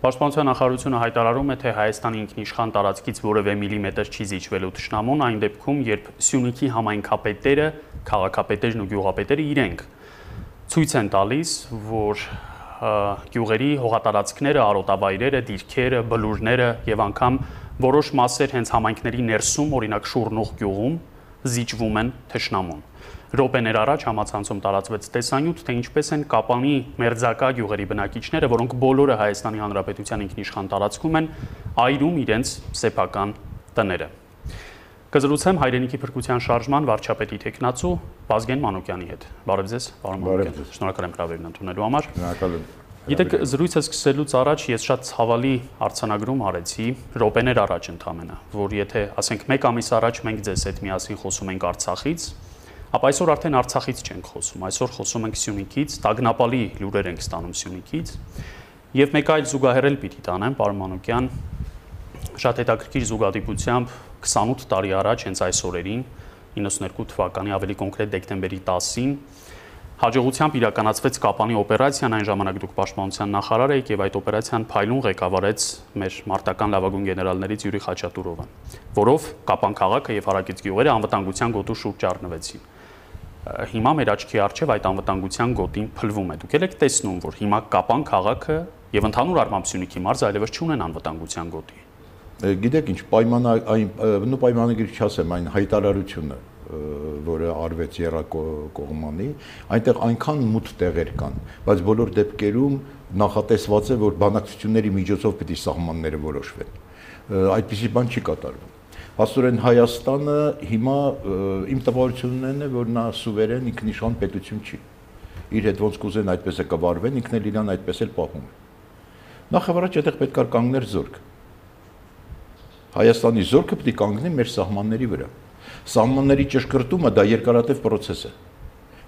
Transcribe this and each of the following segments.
Պաշտպանության նախարարությունը հայտարարում է, թե Հայաստանի ինքնիշխան տարածքից որևէ միլիմետր չի զիջվելու ճշնամուն այն դեպքում, երբ Սյունիքի համայնքապետերը, քաղաքապետերն ու գյուղապետերը իրենք ցույց են տալիս, որ գյուղերի հողատարածքները, արոտավայրերը, դիրքերը, բլուրները եւ անգամ որոշ մասեր հենց համայնքների ներսում, օրինակ Շուրնուղ գյուղում զիջվում են թշնամուն րոպեներ առաջ համացանցում տարածվեց տեսանյութ, թե ինչպես են Կապանի մերձակա գյուղերի բնակիչները, որոնք բոլորը Հայաստանի Հանրապետության ինքնիշխան տարածքում են, այրում իրենց սեփական տները։ Կզրուցեմ հայրենիքի փրկության շարժման վարչապետի տեխնացու Վազգեն Մանուկյանի հետ։ Բարև ձեզ, պարոն Մանուկյան։ Շնորհակալ եմ հրավերն ընդունելու համար։ Շնորհակալ եմ։ Գիտեք, զրույցը սկսելուց առաջ ես շատ ցավալի արցանագրում արեցի, րոպեներ առաջ ընդամենը, որ եթե ասենք 1 ամիս առաջ մենք ձեզ հետ միասին խոսում ենք Արցախից, Ապա այսօր արդեն Արցախից չենք խոսում, այսօր խոսում ենք Սյունիքից, տագնապալի լուրեր ենք ստանում Սյունիքից։ Եվ մեկ այլ զուգահեռել պիտի տանեմ, պարոն Մանուկյան, շատ հետաքրքիր զուգադիպությամբ 28 տարի առաջ հենց այս օրերին 92 թվականի ավելի կոնկրետ դեկտեմբերի 10-ին հաջողությամբ իրականացվեց Կապանի օպերացիան, այն ժամանակ դուք պաշտպանության նախարար եք եւ այդ օպերացիան փայլուն ղեկավարեց մեր մարտական լավագույն գեներալներից Յուրի Խաչատուրովը, որով Կապան քաղաքը եւ Հարակից գյուղերը անվտանգության գոտու շուրջ առնվեցին հիմա մեր աչքի առջև այդ անվտանգության գոտին փլվում է։ Դուք եք տեսնում, որ հիմա Կապան քաղաքը եւ ընդհանուր առմամբ Սյունիքի մարզը այլևս չունեն անվտանգության գոտի։ Գիտեք ինչ, պայմանը այն նո պայմանագիր չասեմ, այն հայտարարությունը, որը արվեց Երակողմանի, այնտեղ այնքան մութ տեղեր կան, բայց բոլոր դեպքերում նախատեսված է, որ բանակցությունների միջոցով պիտի սահմանները որոշվեն։ Այդպիսի բան չի կատարվում Աստորեն Հայաստանը հիմա իմ տպավորությունն է, որ նա սուվերեն ինքնիշխան պետություն չի։ Իր հետ ոնց կուզեն այդպես է կվարվեն, ինքն էլ իրան այդպես էլ պահում է։ Նախավարաճ այդտեղ պետք է կանգներ զորք։ Հայաստանի զորքը պետք է կանգնի մեր սահմանների վրա։ Սահմանների ճշգրտումը դա երկարատև process է։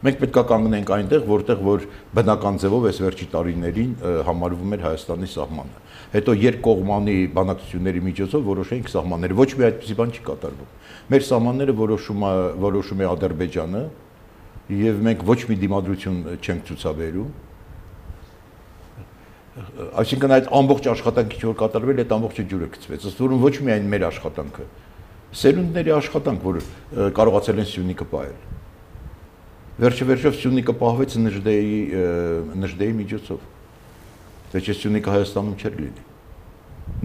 Մենք պետք է կանգնենք այնտեղ, որտեղ որ բնական ձևով այս վերջի տարիներին համարվում էր Հայաստանի սահմանը։ Հետո երկկողմանի բանակցությունների միջոցով որոշենք սահմանները։ Ոչ մի այդպիսի բան չի կատարվում։ Մեր սահմանները որոշում է որոշում է Ադրբեջանը եւ մենք ոչ մի դիմադրություն չենք ցուցաբերում այսինքն այդ ամբողջ աշխատանքը որ կատարվել այդ ամբողջը ջուրը գցվեց ըստ որում ոչ միայն մեր աշխատանքը սերունդների աշխատանք որ կարողացել են Սյունիքը պահել Վերջը վերջով Սյունիքը պահվեց Նժդեի Նժդեի միջոցով։ Դե չէ Սյունիքը Հայաստանում չէր լինի։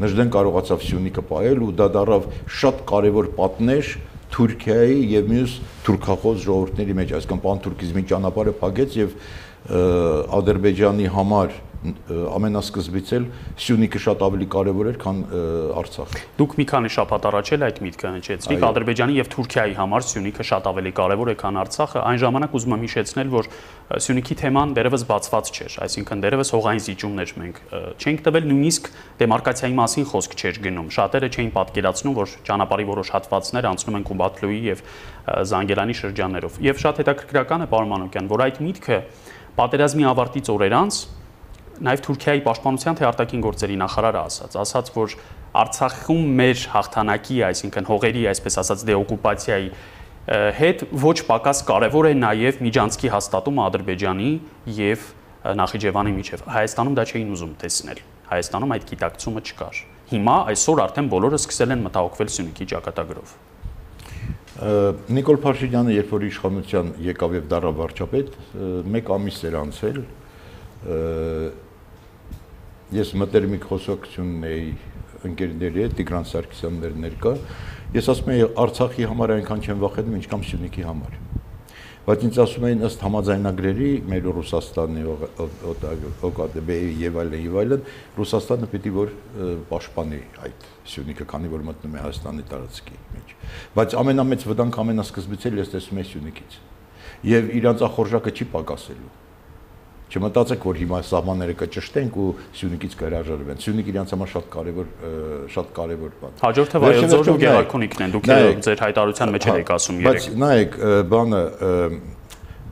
Նժդեն կարողացավ Սյունիքը պահել ու դա դարավ շատ կարևոր պատնեշ Թուրքիայի եւ մյուս թուրքախոս ժողովուրդների մեջ, այսինքն պանթուրքիզմի ճանապարհը փակեց եւ Ադրբեջանի համար ամենասկզբից էլ Սյունիքը շատ ավելի կարևոր էր, քան Արցախը։ Դուք մի քանի շաբաթ առաջ էլ այդ միտքը հնչեցրիք, Ադրբեջանի եւ Թուրքիայի համար Սյունիքը շատ ավելի կարևոր է, քան Արցախը։ Այն ժամանակ ուզում եմ հիշեցնել, որ Սյունիքի թեման դերևս բացված չէր, այսինքն դերևս հողային զիջումներ մենք չենք տվել, նույնիսկ դեմարկացիայի մասին խոսք չէր գնում։ Շատերը չէին պատկերացնում, որ ճանապարհի որոշ հատվածներ անցնում են Կուբատլուի եւ Զանգելանի շրջաններով։ Եվ շատ հետաքրքրական է, պարոն Մանուկյան, որ այդ միտքը պատերազմի ավարտից օրեր անց նաև Թուրքիայի պաշտպանության թե արտաքին գործերի նախարարը ասաց, ասաց, որ Արցախում մեր հաղթանակի, այսինքն հողերի, այսպես ասած, դեօկուպացիայի հետ ոչ պակաս կարևոր է նաև Միջանցքի հաստատումը Ադրբեջանի եւ Նախիջևանի միջև։ Հայաստանում դա չէին ուզում տեսնել։ Հայաստանում այդ գիտակցումը չկար։ Հիմա այսօր արդեն բոլորը սկսել են մտահոգվել Սյունիքի ճակատագրով։ Նիկոլ Փաշինյանը, երբ որ իշխանության եկավ եւ դառավ վարչապետ, մեկ ամիս էր անցել ես մտերմիկ խոսակցությունն էի ընկերների հետ Տիգրան Սարգսյանն էր ներկա ես ասում եի Արցախի համար այնքան չեմ վախենում ինչքան Սյունիքի համար բայց ինձ ասում էին ըստ համաձայնագրերի մեր Ռուսաստանի ՕԿԴԲ-ի եւ այլն եւ այլն Ռուսաստանը պիտի որ պաշտպանի այդ Սյունիքը քանի որ մտնում է Հայաստանի տարածքի մեջ բայց ամենամեծ վտանգ ամենասկզբից էլ ես տեսնում եմ Սյունիքից եւ իրանց ախորժակը չի պակասելու Չմտածեք, որ հիմա սահմանները կճշտենք ու Սյունիքից կհրաժարվեն։ Սյունիք իրանց համար շատ կարևոր շատ կարևոր բան։ Հաջորդը Վայոց ու Գեղարքունիքն են։ Դուք ձեր հայտարարության մեջ եք ասում երեք։ Բայց նայեք, բանը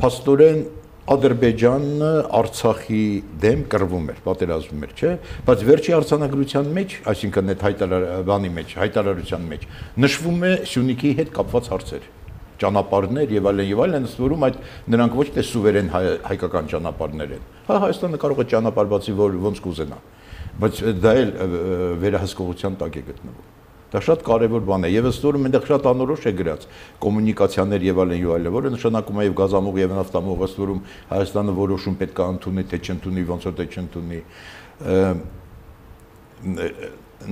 փաստորեն Ադրբեջանը Արցախի դեմ կռվում էր, պատերազմում էր, չէ՞, բայց վերջի արցանագրության մեջ, այսինքն այդ հայտարարանի մեջ, հայտարարության մեջ նշվում է Սյունիքի հետ կապված հարցեր ճանապարհներ եւ այլն եւ այլն, ըստ որում այդ նրանք ոչ թե սուվերեն հայ, հայկական ճանապարհներ են։ Հա Հայաստանը կարող է ճանապարհ բացի որ ոնց կուզենա։ բայց դա էլ վերահսկողության տակ է գտնվում։ Դա շատ կարևոր բան է եւ ըստ որում այնտեղ շատ անորոշ է գրած կոմունիկացիաներ եւ այլն եւ այլն, որը նշանակում է եւ գազամուղ եւ նավթամուղ ըստ որում Հայաստանը որոշում պետք է ընդունի, թե չընդունի, ոնց որ թե չընդունի։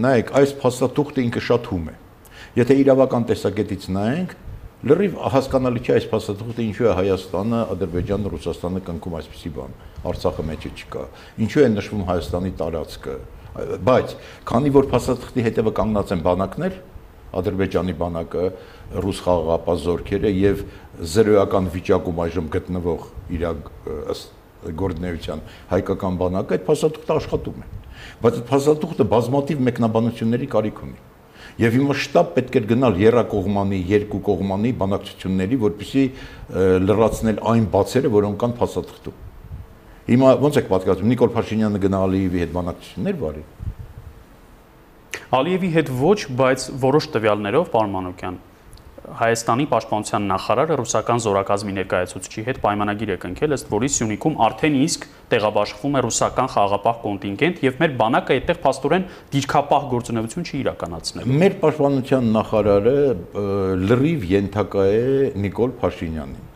Նայեք, այս փաստաթուղթը ինքը շատ հում է։ Եթե իրավական տեսակետից նայենք, լրիվ հասկանալի չէ այս փաստաթուղթը ինչու է Հայաստանը, Ադրբեջանը, Ռուսաստանը կնքում այսպիսի բան։ Արցախը մեջը չկա։ Ինչու է նշվում Հայաստանի տարածքը, բայց քանի որ փաստաթղթի հետևը կանգնած են բանակներ, Ադրբեջանի բանակը, ռուս խաղաղապահ զորքերը եւ զրոյական վիճակում այժմ գտնվող իր գործնեության հայկական բանակը այդ փաստաթուղթը աշխատում է։ Բայց այդ փաստաթուղթը բազմաթիվ մեկնաբանությունների կարիք ունի։ Եվ հիմա շտաբ պետք էր գնալ երակողմանի, երկու կողմանի բանակցությունների, որպեսզի լրացնել այն բացերը, որոնք կան փաստաթղթում։ Հիմա ո՞նց եք պատկերացնում Նիկոլ Փաշինյանը գնա Ալիևի հետ բանակցություններ վարի։ Ալիևի հետ ոչ, բայց որոշ տվյալներով, պարոն Մանուկյան, Հայաստանի պաշտպանության նախարարը ռուսական զորակազմի ներկայացուցչի հետ պայմանագիր է կնքել, ըստ որի Սյունիքում արդեն իսկ տեղաբաշխվում է ռուսական խաղապահ կոնտինգենտ եւ մեր բանակը այդտեղ փաստորեն դիրքապահ գործունեություն չի իրականացնել։ Մեր պաշտպանության նախարարը լրիվ ենթակա է Նիկոլ Փաշինյանին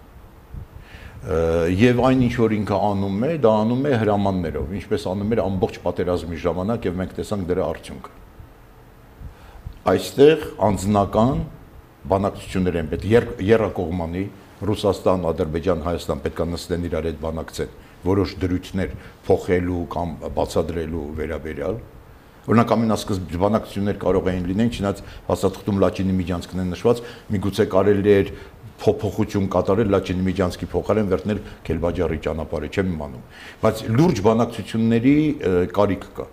եւ այն ինչ որ ինքը անում է, դա անում է հրամաններով, ինչպես անում էր ամբողջ պատերազմի ժամանակ եւ մենք տեսանք դրա արդյունքը։ Այստեղ անձնական բանակցություններ են պետք երրակողմանի Ռուսաստան, Ադրբեջան, Հայաստան պետք է նստեն իրար հետ բանակցեն որոշ դրույթներ փոխելու կամ բացադրելու վերաբերյալ Օրինակ ամենասկզբ բանակցություններ կարող էին լինեն, չնայած հաստատում Լաչինի միջանցքն են նշված, միգուցե կարելի էր փոփոխություն կատարել Լաչինի միջանցքի փոխարեն վերցնել Քելբաջարի ճանապարհը, չեմ իմանում։ Բայց լուրջ բանակցությունների կարիք կա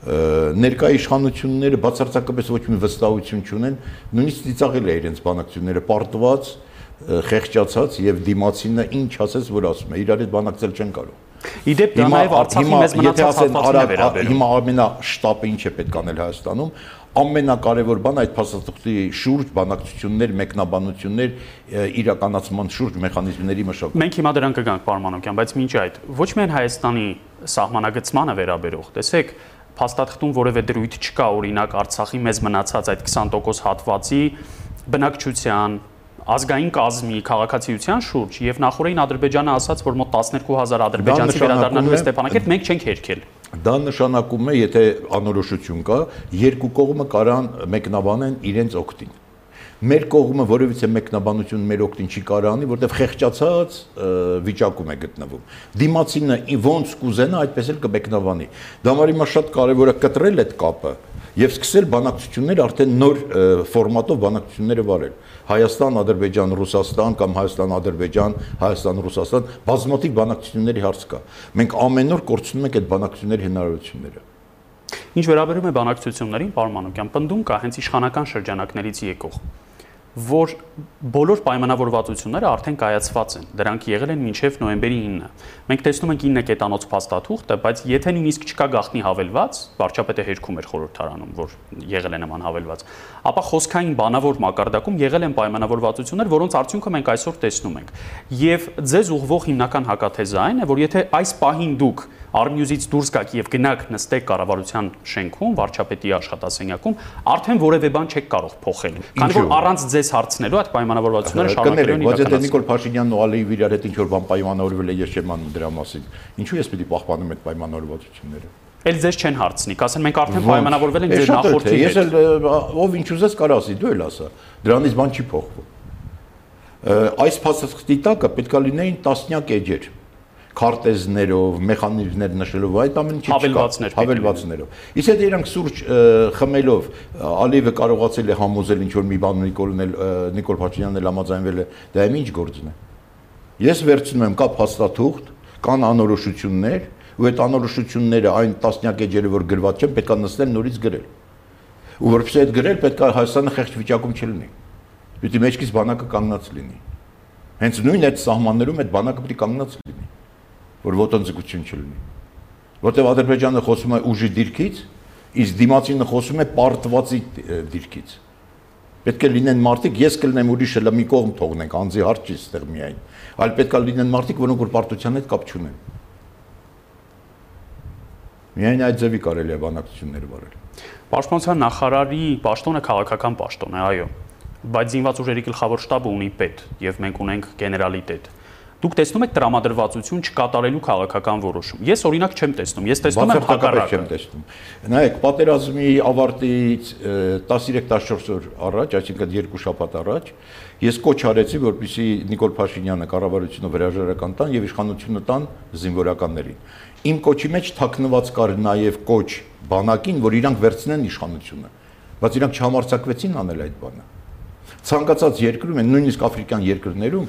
ներկա իշխանությունները բացարձակապես ոչ մի վստահություն չունեն, նույնիսկ ծիծաղել է իրենց բանակցությունները պարտված, խեղճացած եւ դիմացինը ինչ ասես, որ ասում է, իրար հետ բանակցել չեն կարող։ Իդեպ դա նաև Արցախի մեծ մնացած հատվածն է վերաբերում։ Հիմա ամենաշտապը ինչ է պետք անել Հայաստանում, ամենակարևոր բանը այդ փաստաթղթի շուրջ բանակցություններ, մեկնաբանություններ, իրականացման շուրջ մեխանիզմների մշակում։ Մենք հիմա դրան կգանք պարոն Մանոկյան, բայց մինչ այդ ոչ միայն Հայաստանի սահմանագծմանը վերաբերող, տեսեք, փաստաթղթում որևէ դրույթ չկա, օրինակ Արցախի մեծ մնացած այդ 20% հատվածի բնակչության, ազգային կազմի քաղաքացիության շուրջ եւ նախորդին Ադրբեջանը ասաց, որ մոտ 12000 ադրբեջանցի վերադառնալու է Ստեփանակերտ, մենք չենք հերքել։ Դա նշանակում է, եթե անորոշություն կա, երկու կողմը կարան մեկնաբանեն իրենց օգտին մեր կողմը որևիցե մեկնաբանություն մեր օգտին չի կարանի, որտեղ խեղճացած վիճակում է գտնվում։ Դիմացինը ոնց կուզենա, այդպես էլ կմեկնաբանի։ Դա մարի մա շատ կարևոր է կտրել այդ կապը եւ սկսել բանակցություններ արդեն նոր ֆորմատով բանակցությունները վարել։ Հայաստան, Ադրբեջան, Ռուսաստան կամ Հայաստան, Ադրբեջան, Հայաստան, Ռուսաստան բազմաթիվ բանակցությունների հարց կա։ Մենք ամեն օր կորցնում ենք այդ բանակցությունների հնարավորությունները։ Ինչ վերաբերում է բանակցություններին, պարոն Մանուկյան, պնդում կա հենց իշխանական շրջանակներից եկող որ բոլոր պայմանավորվածությունները արդեն կայացված են։ Դրանք եղել են մինչև նոյեմբերի 9-ը։ Մենք տեսնում ենք 9 կետանոց փաստաթուղթը, բայց եթե նույնիսկ չկա գախնի հավելված, վարչապետը հերքում էր խորհրդարանում, որ եղել է նման հավելված, ապա խոսքային բանավոր մակարդակում եղել են պայմանավորվածություններ, որոնց արդյունքը մենք այսօր տեսնում ենք։ Եվ ձեզ ուղղվող հիմնական հակաթեզը այն է, որ եթե այս պահին դուք Արմյուզից դուրս գաք եւ գնաք նստեք կառավարության շենքում, վարչապետի աշխատասենյակում, արդեն որևէ բան չեք կարող փոխել։ Քանի որ առանց ձեզ հարցնելու այդ պայմանավորվածությունները շարունակելու են իրականացնել։ Բայց եթե Նիկոլ Փաշինյանն ու Ալիև իրար հետ ինչ որ բան պայմանավորվել է, ես չեմ անում դրա մասին։ Ինչու ես պիտի պահպանում այդ պայմանավորվածությունները։ Էլ ձեզ չեն հարցնի, ասեն մենք արդեն պայմանավորվել ենք ձեր նախորդի հետ։ Ես էլ ով ինչ ուզես կարող ասի, դու էլ ասա։ Դրանից բան չի փոխվում։ Այս փաստաթղթի տակը պետքա լինեին տասնյակ էջեր քարտեզներով, մեխանիզմներ նշելով, այդ ամենը չի հավելվածներ, հավելվածներով։ Իսկ եթե իրանք սուրճ խմելով Ալիևը կարողացել է համոզել ինչ որ մի բան Նիկոլն էլ Նիկոլ Փաշինյանն էլ համաձայնվել է, դա իմ ինչ գործն է։ Ես վերցնում եմ կա փաստաթուղթ, կան անորոշություններ, ու այդ անորոշությունները այն տասնյակ էջերը որ գրված չեն, պետք է նստել նորից գրել։ Ու որովհետեւ այդ գրել պետք է Հայաստանը խեղճ վիճակում չլինի։ Պիտի մեջքից բանակը կանգնած լինի։ Հենց նույն այդ սահմաններում այդ բանակը պիտի կանգնած լինի որ ոտնձգություն չլինի։ Որտեւ Ադրբեջանը խոսում է ուժի դիրքից, իսկ դիմացինը խոսում է պարտվածի դիրքից։ Պետք է լինեն մարդիկ, ես կլինեմ ուրիշը լա մի կողմ թողնենք, անձի հարց չի ստեղ միայն, այլ պետք է լինեն մարդիկ, որոնք որ պարտության հետ կապ չունեն։ Միայն այդ ձևի կարելի է բանակցություններ վարել։ Պաշտպանության նախարարի պաշտոնը քաղաքական պաշտոն է, այո։ Բայց զինված ուժերի գլխավոր շտաբը ունի պետ եւ մենք ունենք գեներալիտետ։ Դուք տեսնում եք տրամադրվածություն չկատարելու քաղաքական որոշում։ Ես օրինակ չեմ տեսնում։ Ես տեսնում եմ հակառակը։ չեմ տեսնում։ Նայեք, պատերազմի ավարտից 13-14 օր առաջ, այսինքն երկու շաբաթ առաջ, ես կոչ արեցի, որպեսզի Նիկոլ Փաշինյանը կառավարությունը վրաժարական տան եւ իշխանությունը տան զինվորականներին։ Իմ կոչի մեջ թաքնված կար նաեւ կոչ բանակին, որ իրանք վերցնեն իշխանությունը։ Բայց իրանք չհամարցակվեցին անել այդ բանը ցանկացած երկրում են նույնիսկ աֆրիկյան երկրներում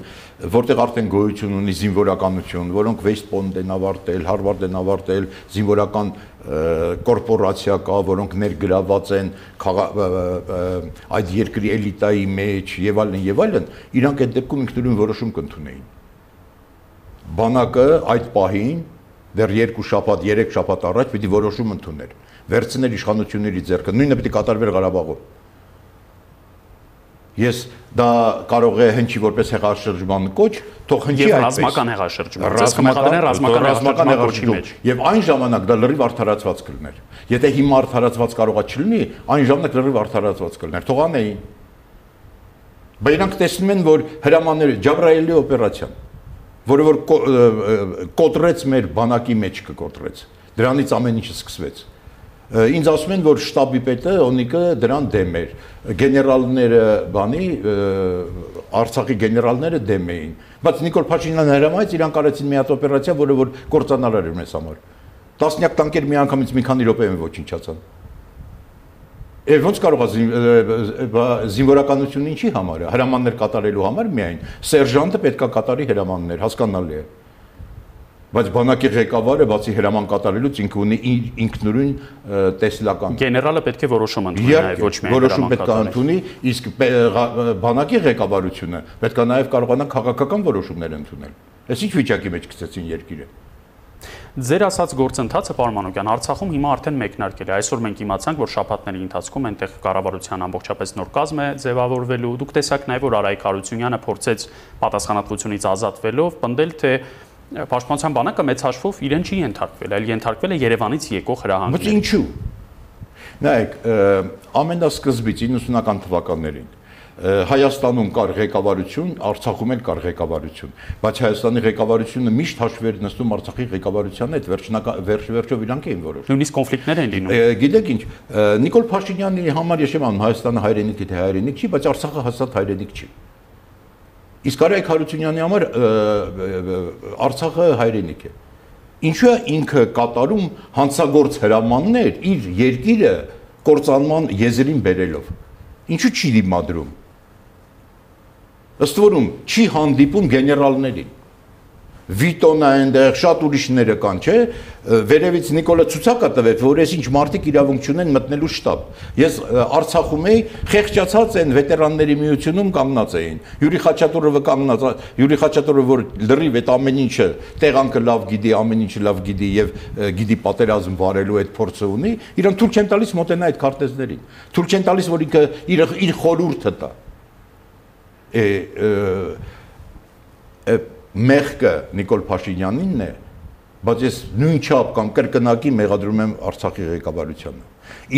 որտեղ արդեն գոյություն ունի զինվորականություն, որոնք West Point են ավարտել, Harvard են ավարտել, զինվորական կորպորացիա կա, որոնք ներգրաված են այդ երկրի էլիտայի մեջ եւ այլն եւ այլն, իրանք այդ դեպքում ինքնուրույն որոշում կընդունեին։ Բանակը այդ պահին դեռ երկու շաբաթ, երեք շաբաթ առաջ պիտի որոշում ընդուներ։ Վերցներ իշխանությունների ձեռքը, նույնը պիտի կատարվեր Ղարաբաղում Ես դա կարող է հնչի որպես հեղաշրջման կոչ, թող հնչի այդպես։ Եվ ռազմական հեղաշրջման։ Ռազմական ռազմական ռազմական հեղաշրջման մեջ։ Եվ այն ժամանակ դա լրիվ արդարացված կլներ։ Եթե հիմա արդարացված կարողա չլինի, այն ժամանակ լրիվ արդարացված կլներ։ Թող անեին։ Բայց տեսնում են, որ հրամանները Ջաբրայելի օպերացիան, որը որ կոտրեց մեր բանակի մեջ կկոտրեց։ Դրանից ամեն ինչը սկսվեց ինձ ասում են որ շտաբի պետը Օնիկը դրան դեմ էր գեներալները բանի Արցախի գեներալները դեմ էին բայց Նիկոլ Փաշինյանը հրամայեց իրան կարեցին մի հատ օպերացիա որը որ կործանարար էր մեզ համար տասնյակ տանկեր մի անգամից մի քանի րոպեում ոչնչացան Եվ ոնց կարող է զինվորականությունը ինչի համար է հրամաններ կատարելու համար միայն սերժանտը պետքա կատարի հրամաններ հասկանալի է բայց բանակի ղեկավարը բացի հրաման կատարելուց ինքը ունի ինքնուրույն տեսլական գեներալը պետք է որոշում ընդունի նաև ոչ միայն որոշում պետք է ընդունի իսկ բանակի ղեկավարությունը պետք է նաև կարողանա քաղաքական որոշումներ ընդունել այս ինչ վիճակի մեջ գցեցին երկիրը Ձեր ասած գործընթացը Պարմանոկյան Արցախում հիմա արդեն մեկնարկել է։ Այսօր մենք իմացանք, որ շաբաթների ընթացքում այնտեղ կառավարության ամբողջապես նոր կազմ է ձևավորվելու։ Դուք տեսաք նաև, որ Արայք Հարությունյանը փորձեց պատասխանատվությունից ազատվելով պնդել, թե Պաշտպանության բանակը մեծ հաշվով իրեն չի ենթարկվել, այլ ենթարկվել է Երևանից եկող հրահանգին։ Բայց ինչու։ Նայեք, ամենասկզբից 90-ական թվականներին Հայաստանում կար ղեկավարություն, Արցախում էլ կար ղեկավարություն, բայց Հայաստանի ղեկավարությունը միշտ հաշվեր նստում Արցախի ղեկավարության հետ, վերջնական վերջ-վերջով իրանք էին որոշում։ Նույնիսկ կոնֆլիկտներ են լինում։ Գիտեք ինչ, Նիկոլ Փաշինյանի համար ես չեմ անում Հայաստանը հայրենիք թե հայրենիք չի, բայց Արցախը հաստատ հայրենիք չի։ Իսկ Արայք Հարությունյանի համար Արցախը հայրենիք է։ Ինչու է ինքը կատարում հանցագործ հրամաններ իր երկիրը կործանման եզրին բերելով։ Ինչու չի դիմադրում։ Ըստ որում չի հանդիպում գեներալներին Վիտոնը այնտեղ շատ ուրիշները կան, չէ՞։ Վերևից Նիկոլը ցուցակա տվեց, որ ես ինչ մարտիկ իրավունք չունեն մտնելու շտաբ։ Ես Արցախում էի, խեղճացած են վետերանների միությունում կանգնած էին։ Յուրի Խաչատուրովը կանգնած, Յուրի Խաչատուրովը որ լրիվ այդ ամեն ինչը տեղանքը լավ գիտի, ամեն ինչը լավ գիտի եւ գիտի պատերազմ վարելու այդ փորձը ունի, իրան թույլ չեն տալիս մոտենա այդ քարտեզներին։ Թույլ չեն տալիս, որ ինքը իր իր խորուրդը տա։ Է մեղքը Նիկոլ Փաշինյանինն է, բայց ես նույն չափ կամ կրկնակի մեղադրում եմ Արցախի ղեկավարությանը։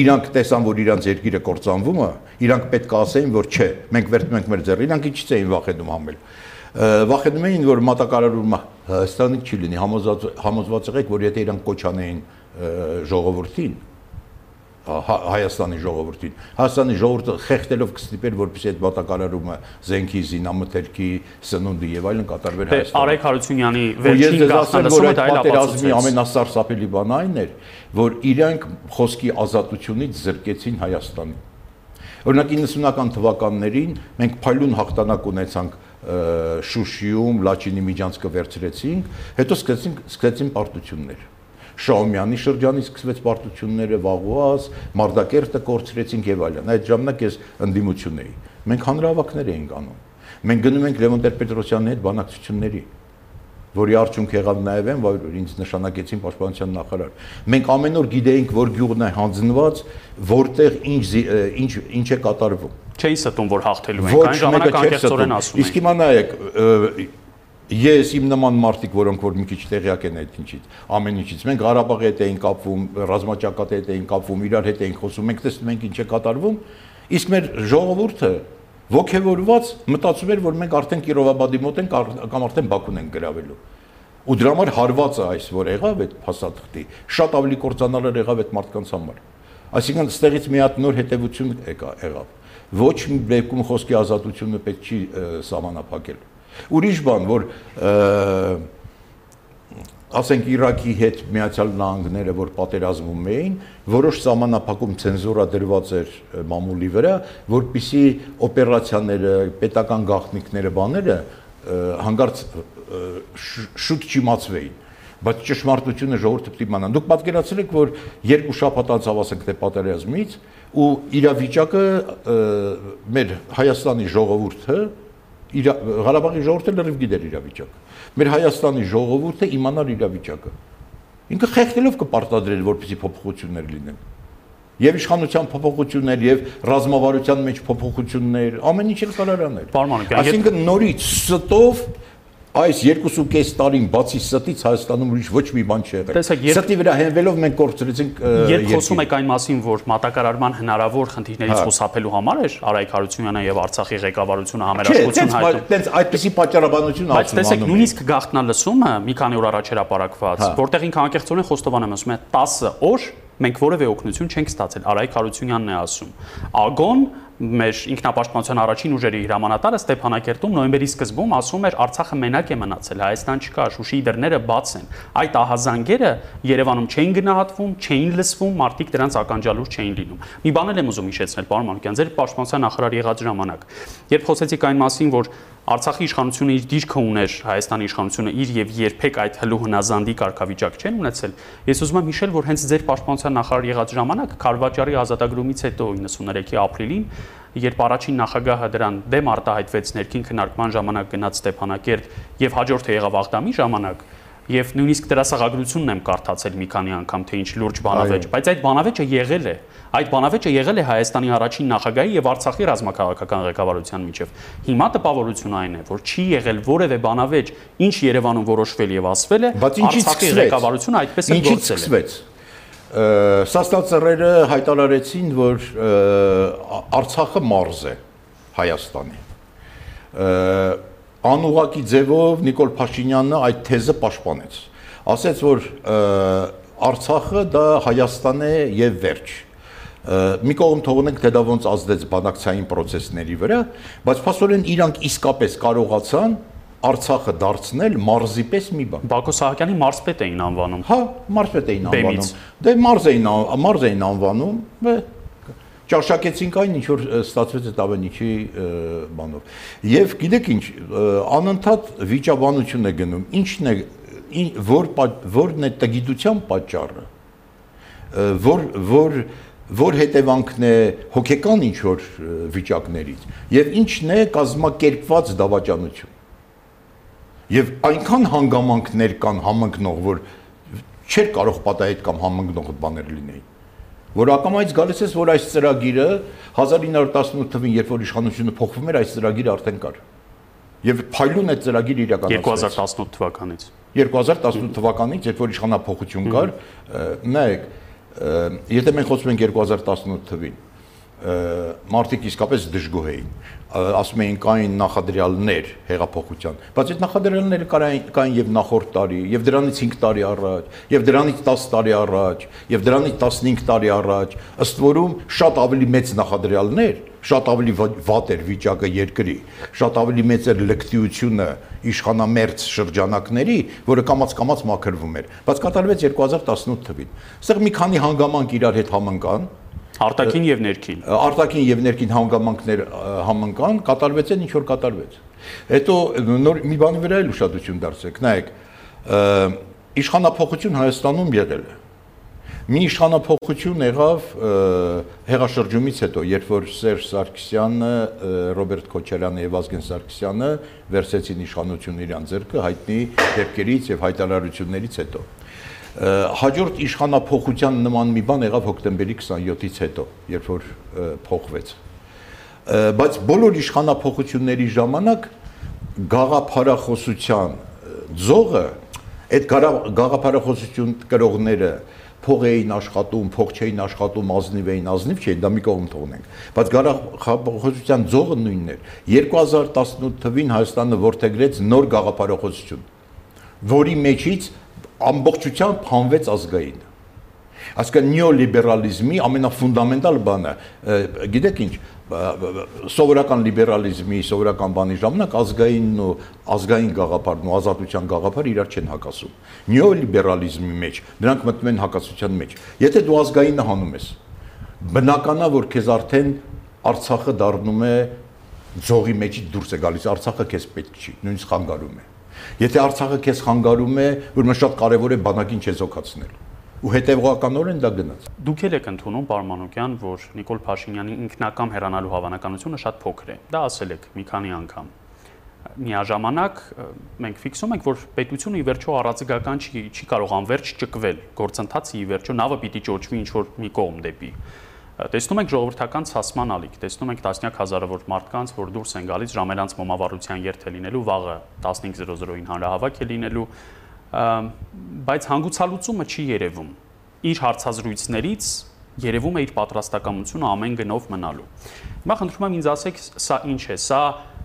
Իրանք տեսան, որ իրանց երկիրը կործանվում է, իրանք պետք է ասեին, որ չէ, մենք վերցնում ենք մեր ձեռը, իրանք ինչից էին վախենում համել։ Վախենում էին, որ մատակարարումը Հայաստանի չի լինի, համոզված եղեք, որ եթե իրանք կոչանեին ժողովրդին, Հայաստանի ժողովրդին։ Հայաստանի ժողովուրդը խեղդելով կստիպեր, որպեսզի այդ բատակարարումը զենքի, զինամթերքի, սնունդի եւ այլն կատարվեր Հայաստանում։ Արեգ Հարությունյանի վերջին գաղտնալսումը դա այլ ապացուցեց։ Ամենասարսափելի բանը այն էր, որ իրանք խոսքի ազատությունից զրկեցին Հայաստանին։ Օրինակ 90-ական թվականներին մենք փայլուն հաղթանակ ունեցանք Շուշիում, Լաչինի միջանցքը վերցրեցինք, հետո սկսեցին սկսեցին պարտություններ Շաումյանի շրջանից սկսվեց պարտությունները Վաղուազ, Մարտակերտը կորցրեցինք եւ այլն։ Այդ ժամանակ ես ընդդիմություն էի։ Մենք հանրահավաքներ էինք անում։ Մենք գնում ենք Լևոն Տեր-Պետրոսյանի հետ բանակցությունների որի արդյունք եղավ նաև այն, որ ինձ նշանակեցին պաշտպանության նախարար։ Մենք ամեն օր գիտեինք, որ գյուղն է հանձնված, որտեղ ինչ ինչ ինչ է կատարվում։ Չէի ստում, որ հաղթելու ենք, այն ժամանակ անկեղծորեն ասում Իսկ հիմա նայեք, ես իմ նման մարդիկ, որոնք որ մի քիչ տեղյակ են այդ ինչից, ամեն ինչից։ Մենք Ղարաբաղի հետ էինք կապվում, ռազմաճակատի հետ էինք կապվում, իրար հետ էինք խոսում, մենք տեսնում ենք ինչ է կատարվում, իսկ մեր ժողովուրդը ողջևորված մտածում էր, որ մենք արդեն Կիրովաբադի մոտ ենք կամ արդեն Բաքուն ենք գրավելու։ Ու դրա համար հարվածը այս որ եղավ այդ փաստաթղթի, շատ ավելի կործանալար եղավ այդ մարդկանց համար։ Այսինքն ստեղից մի հատ նոր հետևություն եղավ։ Ոչ մի բերկում խոսքի ազատությունը պետք չի սահմանափակել Ուրիշ բան, որ ասենք Իրաքի հետ Միացյալ Նահանգները, որ պատերազմում էին, որոշ սահմանափակում ցենզուրա դրված էր մամուլի վրա, որpիսի օպերացիաները, պետական գաղտնիքները, բաները հանգարց շուտ չիմացվեին բայց ճշմարտությունը ժողովուրդը պետք է իմանա։ Դուք պատկերացրեք, որ երկու շաբաթ անց ավասենք թե պատերազմից ու իրավիճակը մեր Հայաստանի ժողովուրդը իր Ղարաբաղի ժողովուրդը լրիվ գիտեր իրավիճակը։ Մեր Հայաստանի ժողովուրդը իմանար իրավիճակը։ Ինքը խեղդելով կպարտադրել, որպեսզի փոփոխություններ լինեն։ Եվ իշխանության փոփոխություններ, եւ ռազմավարության մեջ փոփոխություններ, ամեն ինչ էլ կարող անել։ Այսինքն նորից ստով այս 2.5 տարին բացի ստից Հայաստանում ուրիշ ոչ մի բան չի եղել։ Ստի վրա հենվելով մենք կորցրեցինք Երբ խոսում եք այն մասին, որ մատակարարման հնարավոր խնդիրներից հա։ խուսափելու համար էր Արայք Հարությունյանը եւ Արցախի ղեկավարությունը համերաշխություն հայտնում։ Չէ, այդպեսի պատճառաբանություն ասում։ Բայց տեսեք, նույնիսկ գաղտնալսումը մի քանի օր առաջ էր ապարակված, հա։ որտեղ ինքը անկեղծորեն խոստովանում ասում է 10 օր մենք որևէ օգնություն չենք ստացել։ Արայք Հարությունյանն է ասում։ Ագոն մեր ինքնապաշտպանության առաջին ուժերի հրամանատարը Ստեփանակերտում նոյեմբերի սկզբում ասում էր Արցախը մենակ է մնացել, Հայաստան չկա, Շուշիի դռները բաց են։ Այդ ահազանգերը Երևանում չէին գնահատվում, չէին լսվում, մարդիկ դրանց ականջալուր չէին լինում։ Մի բան էլ եմ ուզում հիշեցնել, պարոն Մանուկյան, ձեր պաշտպանության նախարար եղած ժամանակ, երբ խոսեցիք այն մասին, որ Արցախի իշխանությունը իր դիրքը ուներ, Հայաստանի իշխանությունը իր եւ երբեք այդ հլու հնազանդի կարգավիճակ չեն ունեցել։ Ես ուզում եմ հիշել, որ հենց ձեր պաշտպանության նախարար եղած ժամանակ Խարվաճարի ազատագրումից հետո 93-ի ապրիլին, երբ առաջին նախագահը դրան դեմ արտահայտվեց ներքին քննարկման ժամանակ գնաց Ստեփանակերտ եւ հաջորդը եղավ Աղդամի ժամանակ, եւ նույնիսկ դրասաղագրությունն եմ կարդացել մի քանի անգամ թե ինչ լուրջ բանավեճ, բայց այդ բանավեճը եղել է։ Այդ բանավեճը եղել է Հայաստանի առաջին նախագահի եւ Արցախի ռազմաքաղաքական ղեկավարության միջև։ Հիմա տպավորությունը այն է, որ չի եղել որևէ բանավեճ, ինչ Երևանում որոշվել եւ ասվել է, Արցախի ղեկավարությունը այդպես է գործել է։ Սաստացրերը հայտարարեցին, որ Արցախը մարզ է Հայաստանի անուղակի ձևով Նիկոլ Փաշինյանը այդ թեզը պաշտպանեց։ Ասեց, որ Արցախը դա Հայաստան է եւ վերջ մի կողմ թողնենք թե դա ոնց ազդեց բանակցային process-ների վրա, բայց փաստորեն իրանք իսկապես կարողացան Արցախը դարձնել մարզի պես մի բան։ Բակո Սահակյանի մարզպետ էին անվանում։ Հա, մարզպետ էին անվանում։ Դե մարզ էին մարզ էին անվանում, ճաշակեցինք այն ինչ որ ստացվեց այդ ավենիչի բանով։ Եվ գիտեք ինչ, անընդհատ վիճաբանություն է գնում։ Ինչն է որ որն է տգիտության պատճառը։ Որ որ որ հետևանքն է հոգեկան ինչ որ վիճակներից եւ ինչն է կազմակերպված դավաճանություն։ Եվ այնքան հանգամանքներ կան համընկնող, որ չէր կարող պատահել կամ համընկնող բաներ լինեին որ ակամայից գալիս է, որ այս ծրագիրը 1918 թվին, երբ որ իշխանությունը փոխվում էր, այս ծրագիրը արդեն կար։ Եվ փայլուն է ծրագիրը իրականացվեց 2018 թվականից։ 2018 թվականից, երբ որ իշխանափոխություն կար, նայեք, եթե մենք խոսում ենք 2018 թվին, մարդիկ իսկապես դժգոհ էին ասում էին կային նախադրյալներ հեղափոխության բայց այդ նախադրյալները կային կային եւ նախորդ տարի եւ դրանից 5 տարի առաջ եւ դրանից 10 տարի առաջ եւ դրանից 15 տարի առաջ ըստ որում շատ ավելի մեծ նախադրյալներ շատ ավելի վատ էր վիճակը երկրի շատ ավելի մեծ էր լկտիությունը իշխանամերձ շրջանակների որը կամած-կամած մաքրվում էր բայց կատարվեց 2018 թվին այստեղ մի քանի հանգամանք իրար հետ համընկան Արտակին եւ ներքին։ Արտակին եւ ներքին հանգամանքներ համընկան, կատարվեց են ինչ որ կատարվեց։ Հետո նոր մի բանի վրա էլ ուշադրություն դարձրեք, նայեք, իշխանապողություն Հայաստանում եղել է։ Մի իշխանապողություն եղավ հեղաշրջումից հետո, երբ որ Սերժ Սարգսյանը, Ռոբերտ Քոչարյանը եւ Ազգեն Սարգսյանը վերցեցին իշխանությունը իրան ձեռքը հայտնի դեպքերից եւ հայտարարություններից հետո հաջորդ իշխանապողության նման մի բան եղավ հոկտեմբերի 27-ից հետո, երբ որ փոխվեց։ Բայց բոլոր իշխանապողությունների ժամանակ գաղափարախոսության ձողը այդ գաղափարախոսություն կրողները փող էին աշխատում, փող չէին աշխատում, ազնիվ էին, ազնիվ չէին, դա մի կողմ թողնենք։ Բայց գաղափարախոսության ձողը նույնն էր։ 2018 թվին Հայաստանը որթեգրեց նոր գաղափարախոսություն, որի մեջից ամբողջությամբ հանվեց ազգային այսինքն նեոլիբերալիզմի ամենաֆունդամենտալ բանը գիտեք ինչ սովորական լիբերալիզմի, սովորական բանի ժամանակ ազգային ու ազգային գաղափարն ու ազատության գաղափարը իրար չեն հակասում։ Նեոլիբերալիզմի մեջ նրանք մտնում են հակասության մեջ։ Եթե դու ազգայինը հանում ես, բնականա որ քեզ արդեն Արցախը դառնում է ձողի մեջից դուրս է գալիս, Արցախը քեզ պետք չի, նույնիսկ խանգարում է։ Եթե Արցախը քեզ խանգարում է, ուրեմն շատ կարևոր է բանակին չեզոքացնել ու հետևողականորեն դա գնաց։ Դուք եք ընդունում Պարմանոկյան, որ Նիկոլ Փաշինյանի ինքնակամ հեռանալու հավանականությունը շատ փոքր է։ Դա ասել եք մի քանի անգամ։ Միաժամանակ մենք ֆիքսում ենք, որ պետությունը ի վերջո առածգական չի չի կարող անverջ ճկվել։ Գործընթացը ի վերջո նավը պիտի ճոճվի ինչ որ մի կողմ դեպի։ Տեսնում ենք ժողովրդական ցասման ալիք, տեսնում ենք տասնյակ հազարավոր մարդկանց, որ դուրս են գալիս ժամելանց մոմավառության երթ է լինելու, վաղը 15:00-ին հանրահավաք է լինելու, բայց հանգուցալուծումը չի երևում։ Իր հարցազրույցներից երևում է իր պատրաստակամությունը ամեն գնով մնալու։ Հիմա խնդրում եմ ինձ ասեք, սա ինչ է, սա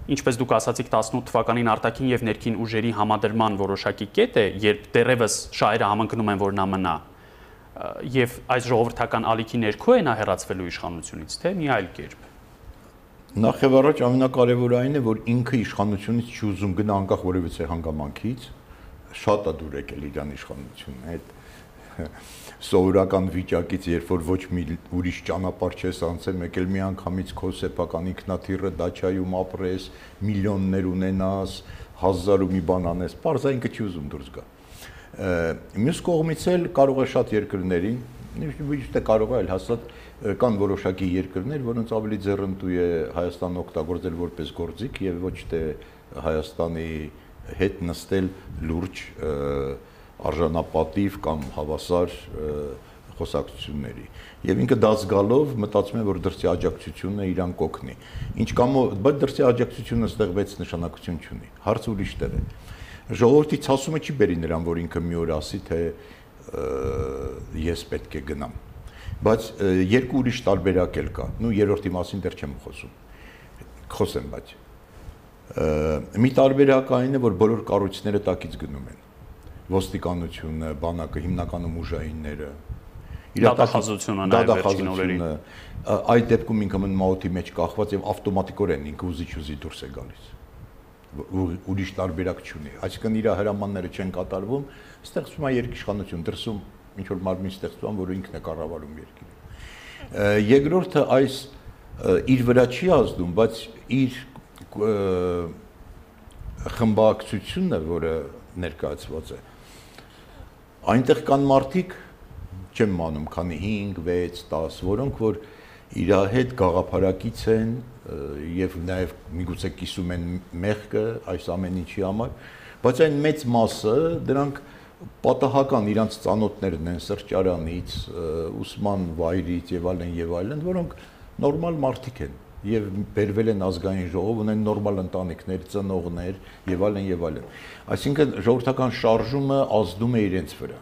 ինչպես դուք ասացիք 18 թվականին արտաքին եւ ներքին ուժերի համադրման որոշակի կետ է, երբ դերևս շահերը համընկնում են, որ նա մնա եւ այս ժողովրդական ալիքի ներքո է նա հեռացվելու իշխանությունից, թե մի այլ կերպ։ Նախ եւ առաջ ամենակարևորը այն է, որ ինքը իշխանությունից չի ուզում գնա անկախ որևիցե հանգամանքից, շատ է դուր եկել իրան իշխանությունը այդ սովորական վիճակից, երբ որ ոչ մի ուրիշ ճանապարհ չես անցել, մեկ էլ մի անգամից քո սեփական ինքնաթիռը դաչայում ապրես, միլիոններ ունենաս, հազար ու մի բան անես, parza ինքը չի ուզում դուրս գա։ Մյուս կողմից էլ կարող է շատ երկրներին, ոչ թե կարող է, այլ հաստատ կան որոշակի երկրներ, որոնց ավելի ձեռնտու է Հայաստանը օգտագործել որպես գործիք եւ ոչ թե Հայաստանի հետ նստել լուրջ արժանապատիվ կամ հավասար խոսակցությունների եւ ինքը դա զգալով մտածում է որ դրսի աջակցությունը իրան կօգնի ինչ կամ բայց դրսի աջակցությունը ստեղվեց նշանակություն չունի հարցը ուրիշ տեղ է ժողովրդի ցասումը չի բերի նրան որ ինքը մի օր ասի թե ես պետք է գնամ բայց երկու ուրիշ տարբերակ էլ կա նու երրորդի մասին դեռ չեմ խոսում խոսեմ բայց մի տարբերակ այն է, որ բոլոր կառույցները տակից գնում են։ Ոստիկանությունը, բանակը, հիմնականում ուժայինները, իրատախազությունը նաև վերջին օրերին այդ դեպքում ինքը մն մաուտի մեջ կախված եւ ավտոմատիկորեն ինքը ուզի չուզի դուրս է գալիս ուրիշ տարբերակ չունի այսինքն իր հրամանները չեն կատարվում ստեղծվում է երկիշխանություն դրսում ինչ որ մարմին ստեղծվում որը ինքն է կառավարում երկիրը երկրորդը այս իր վրա չի ազդում բայց իր խմբակցությունը, որը ներկայացված է, այնտեղ կան մարդիկ, չեմ մանում, քանի 5, 6, 10, որոնք որ իր հետ գաղափարակից են եւ նաեւ միգուցե կիսում են մեղքը այս ամեն ինչի համար, բայց այն մեծ մասը դրանք պատահական իրանց ծանոթներն են սրճարանից, ուսման վայրից եւ այլն եւ այլն, որոնք նորմալ մարդիկ են եւ բերվել են ազգային ժողով, ունեն նորմալ ընտանիքներ, ծնողներ եւ այլն եւ այլն։ Այսինքն ժողովրդական շարժումը ազդում է իրենց վրա։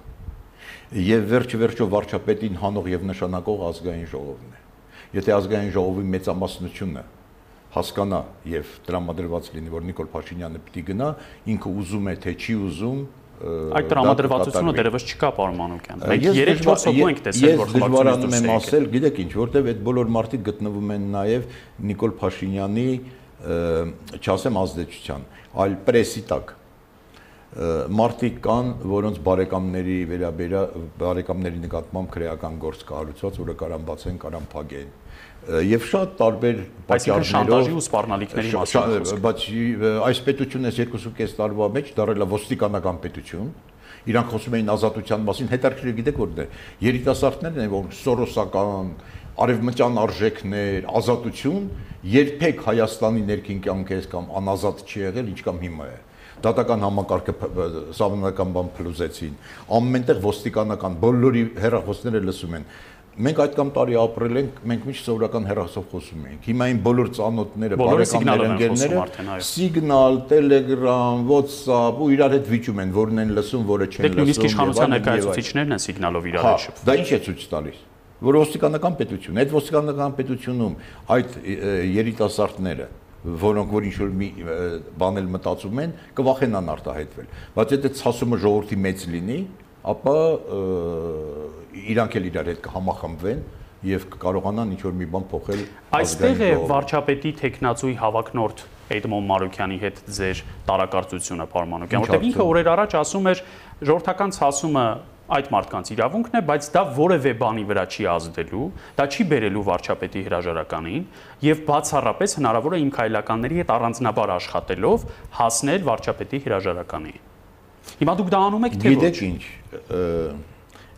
Եվ վերջը վերջո վարչապետին հանող եւ նշանակող ազգային ժողովն է։ Եթե ազգային ժողովի մեծամասնությունը հասկանա եւ տրամադրված լինի, որ Նիկոլ Փաշինյանը պիտի գնա, ինքը ուզում է թե չի ուզում, Այդ տրամադրվածությունը դերևս չկա պարոն Մանուկյան։ Մենք 3-4 հոգու ենք տեսել, որ դժվարանում եմ ասել, գիտեք ինչ, որտեվ այդ բոլոր մարդիկ գտնվում են նաև Նիկոլ Փաշինյանի չասեմ ազդեցության, այլ պրեսի տակ մարդիկ կան, որոնց բարեկամների վերաբերա բարեկամների նկատմամբ քրեական գործ կառուցված, որը կարան բացեն, կարան փակեն եւ շատ տարբեր պատճառներով շանտաժի ու սպառնալիքների մասին բայց այս պետությունն էս 2.5 տարվա մեջ դարել է ոստիկանական պետություն իրանք խոսում էին ազատության մասին հետարքրիր գիտեք որտե երիտասարդներն են որ սորոսական արևմտյան արժեքներ ազատություն երբեք Հայաստանի ներքին կյանքից կամ անազատ չի եղել ինչ կամ հիմա է դատական համակարգը սահմանական բան փլուզեցին ամենտեղ ոստիկանական բոլորի հերախոսները լսում են մենք այդ կամ տարի ապրել ենք, մենք միշտ սովորական հեռախոսով խոսում ենք։ Հիմա այն բոլոր ծանոթները, բարեկամները, ընկերները Signal, Telegram, WhatsApp ու իրար հետ վիճում են, որն են լսում, որը չեն լսում։ Նույնիսկ իշխանության ներկայացուցիչներն են Signal-ով իրար հետ շփվում։ Դա ինչ է ցույց տալիս? Որ ոստիկանական պետություն, այդ ոստիկանական պետությունում այդ երիտասարդները որոնք որ ինչ որ մի բան էլ մտածում են, կվախենան արտահայտվել։ Բայց եթե ցասումը ժողովրդի մեծ լինի, ապա իրանք էլ իրար հետ կհամախմբվեն եւ կկարողանան ինչ որ մի բան փոխել այստեղ է վարչապետի տեխնացուի հավակնորդ Էդմոն Մարուկյանի հետ ձեր տարակարծությունը Պարմանոկյան, որտեղ ինքը օրեր առաջ ասում էր ժողովրդական ցասումը այդ մարդկանց իրավունքն է, բայց դա որևէ բանի վրա չի ազդելու, դա չի բերելու վարչապետի հրաժարականին եւ բացառապես հնարավոր է իմ քայլականների հետ առանձնաբար աշխատելով հասնել վարչապետի հրաժարականին։ Հիմա դուք դա անում եք թե ոչ։ Գիտեք ինչ,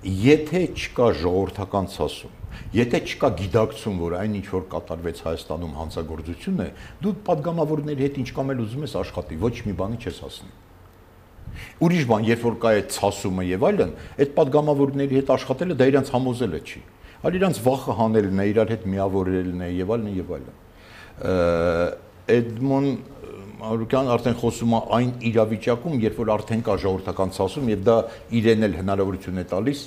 եթե չկա ժողովրդական ցասում, եթե չկա գիտակցում, որ այն ինչ որ կատարվեց Հայաստանում հանցագործություն է, դու падգամավորների հետ ինչ կամ էլ ուզում ես աշխատի, ոչ մի բանի չես հասնի։ Ուրիշ բան, երբ որ կա այդ ցասումը եւ այլն, այդ падգամավորների հետ աշխատելը դա իրանց համոզելը չի, այլ իրանց վախը հանելն է, իրար հետ միավորելն է եւ այլն եւ այլն։ Էդմոն Մարուկյան արդեն խոսում է այն իրավիճակում, երբ որ արդեն կա ժողովրդական ցասում եւ դա իրեն էլ հնարավորություն է տալիս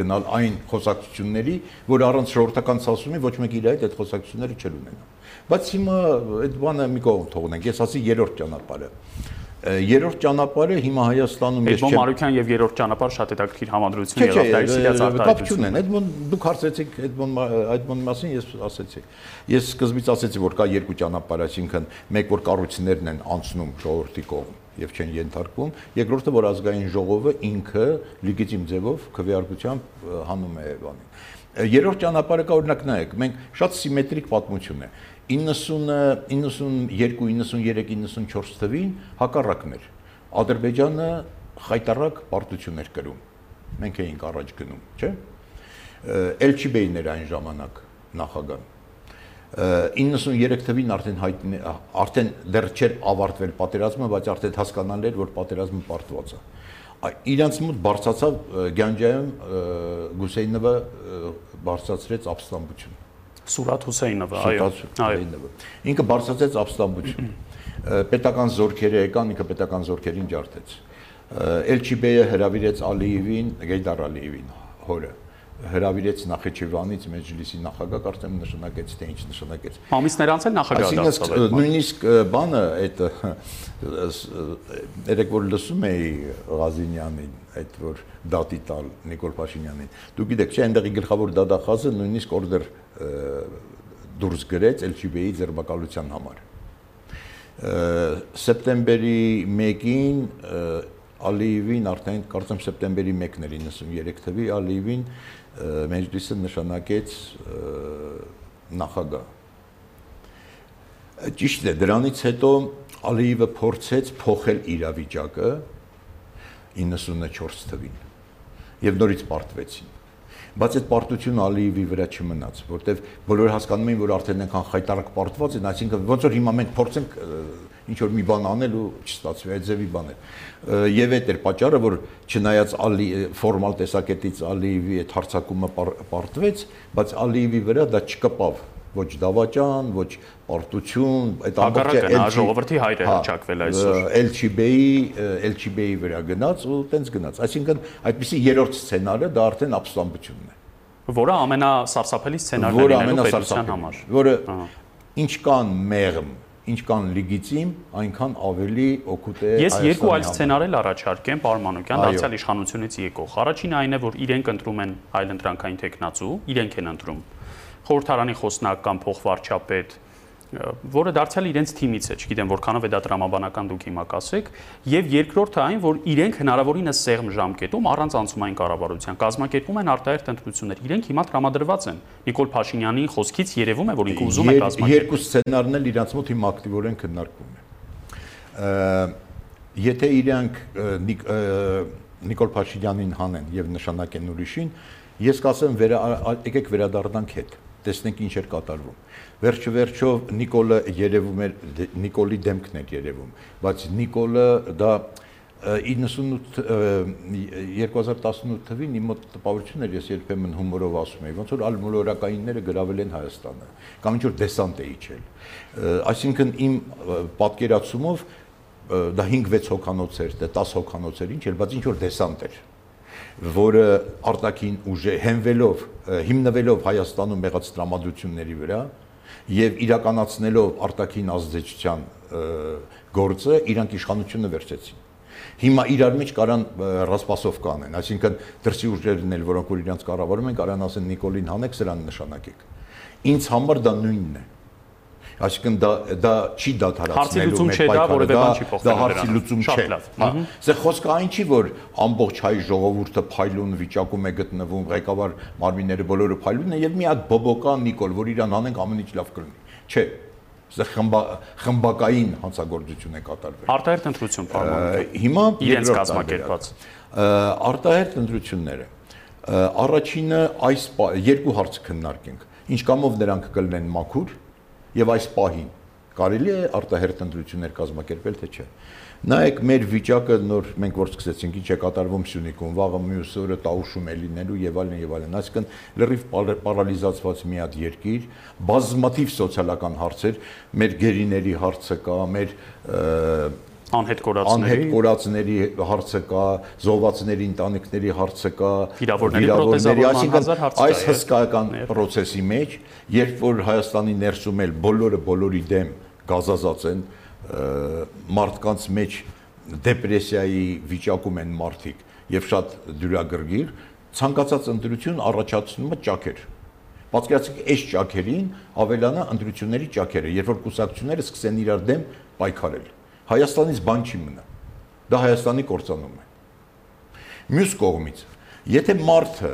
գնալ այն խոսակցությունների, որ առանց ժողովրդական ցասումի ոչ մեկ իր այդ այդ խոսակցությունները չել ունենա։ Բայց հիմա այդ բանը մի կողմ թողնենք։ Ես ասի երրորդ ճանապարհը Երրորդ ճանապարհը հիմա Հայաստանում ես չեմ Էդմոն Մարուկյան եւ երրորդ ճանապարհ շատ հետաքրքիր համադրություն եղավ դա իրենց արտահայտություն։ Կապ չունեն, Էդմոն դուք հարցեցիք Էդմոն Էդմոն մասին ես ասեցի։ Ես սկզբից ասեցի որ կա երկու ճանապարհ, այսինքն մեկ որ կառույցներն են անցնում ժողովրդի կողմ եւ չեն ենթարկվում, երկրորդը որ ազգային ժողովը ինքը լեգիտիմ ձևով քվեարկությամբ հանում է բանին։ Երրորդ ճանապարհը կա օրինակ նայեք, մենք շատ սիմետրիկ պատմություն է։ 90 92 93 94 թվին հակառակն էր ադրբեջանը խայտարակ պարտություն էր կրում մենք էինք առաջ գնում չէ Էլչիբեյն էր այն ժամանակ նախագահ 93 թվին արդեն հայտնի արդեն դեռ չէր ավարտվել պատերազմը, բայց արդեն հասկանալ էր, որ պատերազմը պարտված է։ Իրանց մոտ բարձացավ Գանջայում Գուսեյնովը բարձրացրեց ապստամբություն Սուրատ Հուսեյնովը, այո։ Հուսեյնովը։ Ինքը բարձրացեց ապստամբություն։ Պետական զորքերը եկան, ինքը պետական զորքերին ջարդեց։ Էլչիբեյը հրավիրեց Ալիևին, Գեյդար Ալիևին, հորը հրավիրեց Նախիջևանից Մեջլիսի նախագահ, կարծեմ նշանակեց թե ինչ նշանակեց։ Ամիսներ անց էլ նախագահ դարձավ։ Այսինքն նույնիսկ բանը այդ երեք որ լսում էի Ղազինյանին, այդ որ դատի տալ Նիկոլ Փաշինյանին։ Դու գիտեք, չէ, այնտեղի գլխավոր դատախազը նույնիսկ օրդեր դուրս գրեց LGB-ի ձերբակալության համար։ Սեպտեմբերի 1-ին Ալիևին արդեն կարծեմ սեպտեմբերի 1-ն էր 93 թվի Ալիևին մեջլիսը նշանակեց նախագահ։ Ճիշտ է, դրանից հետո Ալիևը փորձեց փոխել իրավիճակը 94 թվին եւ նորից պարտվեցին բայց այդ պարտությունը Ալիևի վրա չմնաց, որտեվ բոլորը հասկանում էին, որ արդեն այնքան խայտարակ պարտված են, այսինքն ոնց որ հիմա մենք փորձենք ինչ որ մի բան անել ու չստացվի այդ ձևի բան է։ Եվ այդ էր պատճառը, որ չնայած Ալի ֆորմալ տեսակետից Ալիևի այդ հարցակումը պարտվեց, բայց Ալիևի վրա դա չկպավ. Ոչ դավաճան, ոչ պարտություն, այդ ամբողջը ժողովրդի հայրը հա, հնչակվել այսօր։ Էլչիբեի, Էլչիբեի վրա գնաց ու տենց գնաց։ Այսինքն այդպիսի երրորդ սցենարը դա արդեն ապստամբությունն է։ Որը ամենասարսափելի սցենարներն է պետության համար։ Որը ինչ կան մեղմ, ինչ կան լեգիտիմ, այնքան ավելի օգուտ է Ես երկու այլ սցենար էլ առաջարկեմ Պարմանոկյան դարձյալ իշխանությունից եկող։ Առաջինը այն է, որ իրենք ընտրում են այլընտրանքային տեխնացու, իրենք են ընտրում խորհրդարանի խոսնակ կամ փոխվարչապետ որը դարձյալ իրենց թիմից է, չգիտեմ որքանով է դա տրամաբանական դուք հիմա կասեք, եւ երկրորդը այն, որ իրենք հնարավորինս սեղմ ժամկետում առանց անցումային կառավարության կազմակերպում են արտահերտ ընտրություններ։ Իրենք հիմա տրամադրված են։ Նիկոլ Փաշինյանի խոսքից երևում է, որ ինքը ուզում է կազմակերպել։ Երկու սցենարն էլ իրանց մոտ հիմա ակտիվորեն քննարկվում է։ Եթե իրանք Նիկոլ Փաշինյանին հանեն եւ նշանակեն ուրիշին, ես կասեմ եկեք վերադառնանք հետ տեսնենք ինչ էր կատարվում վերջը վերջով Նիկոլը երևում էր Նիկոլի դեմքն էր երևում բայց Նիկոլը դա 98 2018 թվին իմ մոտ տպավորություններ ես երբեմն հումորով ասում եի, ոնց որ ալմոլորակայինները գրավել են Հայաստանը կամ ինչ որ դեսանտ է իջել։ Այսինքն իմ պատկերացումով դա 5-6 հոկանոց էր, դա 10 հոկանոց էր, ինչ էր, բայց ինչ որ դեսանտ էր որը արտաքին ուժը հենվելով հիմնվելով Հայաստանում եղած տրամադրությունների վրա եւ իրականացնելով արտաքին ազդեցության գործը իրանք իշխանությունը վերցեցին հիմա իրար մեջ կարան ռասպասով կանեն, այսինքն դրսի ուժերն էլ, որոնք որ իրանց կառավարում են, կարան ասեն Նիկոլին հանեք, սրան նշանակեք։ Ինձ համար դա նույնն է այսինքն դա դա չի դադարացնելու մեր պայքարը, դա դա հարցի լուծում չէ։ Հա, սա խոսքը այն չի, որ ամբողջ հայ ժողովուրդը փայլուն վիճակում է գտնվում, ղեկավար մարմինները բոլորը փայլուն են եւ մի հատ բոբոկա Նիկոլ, որ իրան անենք ամեն ինչ լավ կլինի։ Չէ, Սա խմբա խմբակային հանցագործություն է կատարվել։ Արտահերտ ընտրություն պարոն։ Հիմա իրենց կազմակերպած արտահերտ ընտրությունները առաջինը այս երկու հարց քննարկենք։ Ինչ կամով նրանք կլինեն մաքուր եւ այս պահին կարելի է արտահերտ ընտրություններ կազմակերպել թե չէ։ Նայեք մեր վիճակը նոր մենք որ սկսեցինք ինչ է կատարվում Սյունիքում, վաղը մյուս օրը Տաուշում է լինելու եւ այլն եւ այլն։ Այսինքն լրիվ պարալիզացված մի հատ երկիր, բազմաթիվ սոցիալական հարցեր, մեր գերիների հարցը կա, մեր անհետ կորածների անհետ կորածների հարցը կա, զոհվածների ընտանիքների հարցը կա, վիրավորների, այսինքն այս հսկայական process-ի մեջ, երբ որ Հայաստանի ներսում էլ բոլորը բոլորի դեմ գազազած են, մարդկանց մեջ դեպրեսիայի վիճակում են մարդիկ եւ շատ դյուրագրգիռ, ցանկացած ընտրություն առաջացնում է ճակեր։ Պատկերացրեք, այս ճակերին ավելանա ընտրությունների ճակերը, երբ որ կուսակցությունները սկսեն իրար դեմ պայքարել։ Հայաստանից բան չի մնա։ Դա Հայաստանի կործանում է։ Մյուս կողմից, եթե մարդը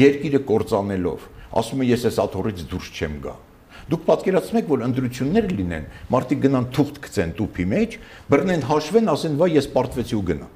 երկիրը կործանելով ասում է ես այս աթոռից դուրս չեմ գա, դուք պատկերացնեք, որ ընտրություններ լինեն, մարդիկ գնան թուղթ գցեն տուփի մեջ, բռնեն հաշվեն, ասեն, վայ ես պարտվեցի ու գնա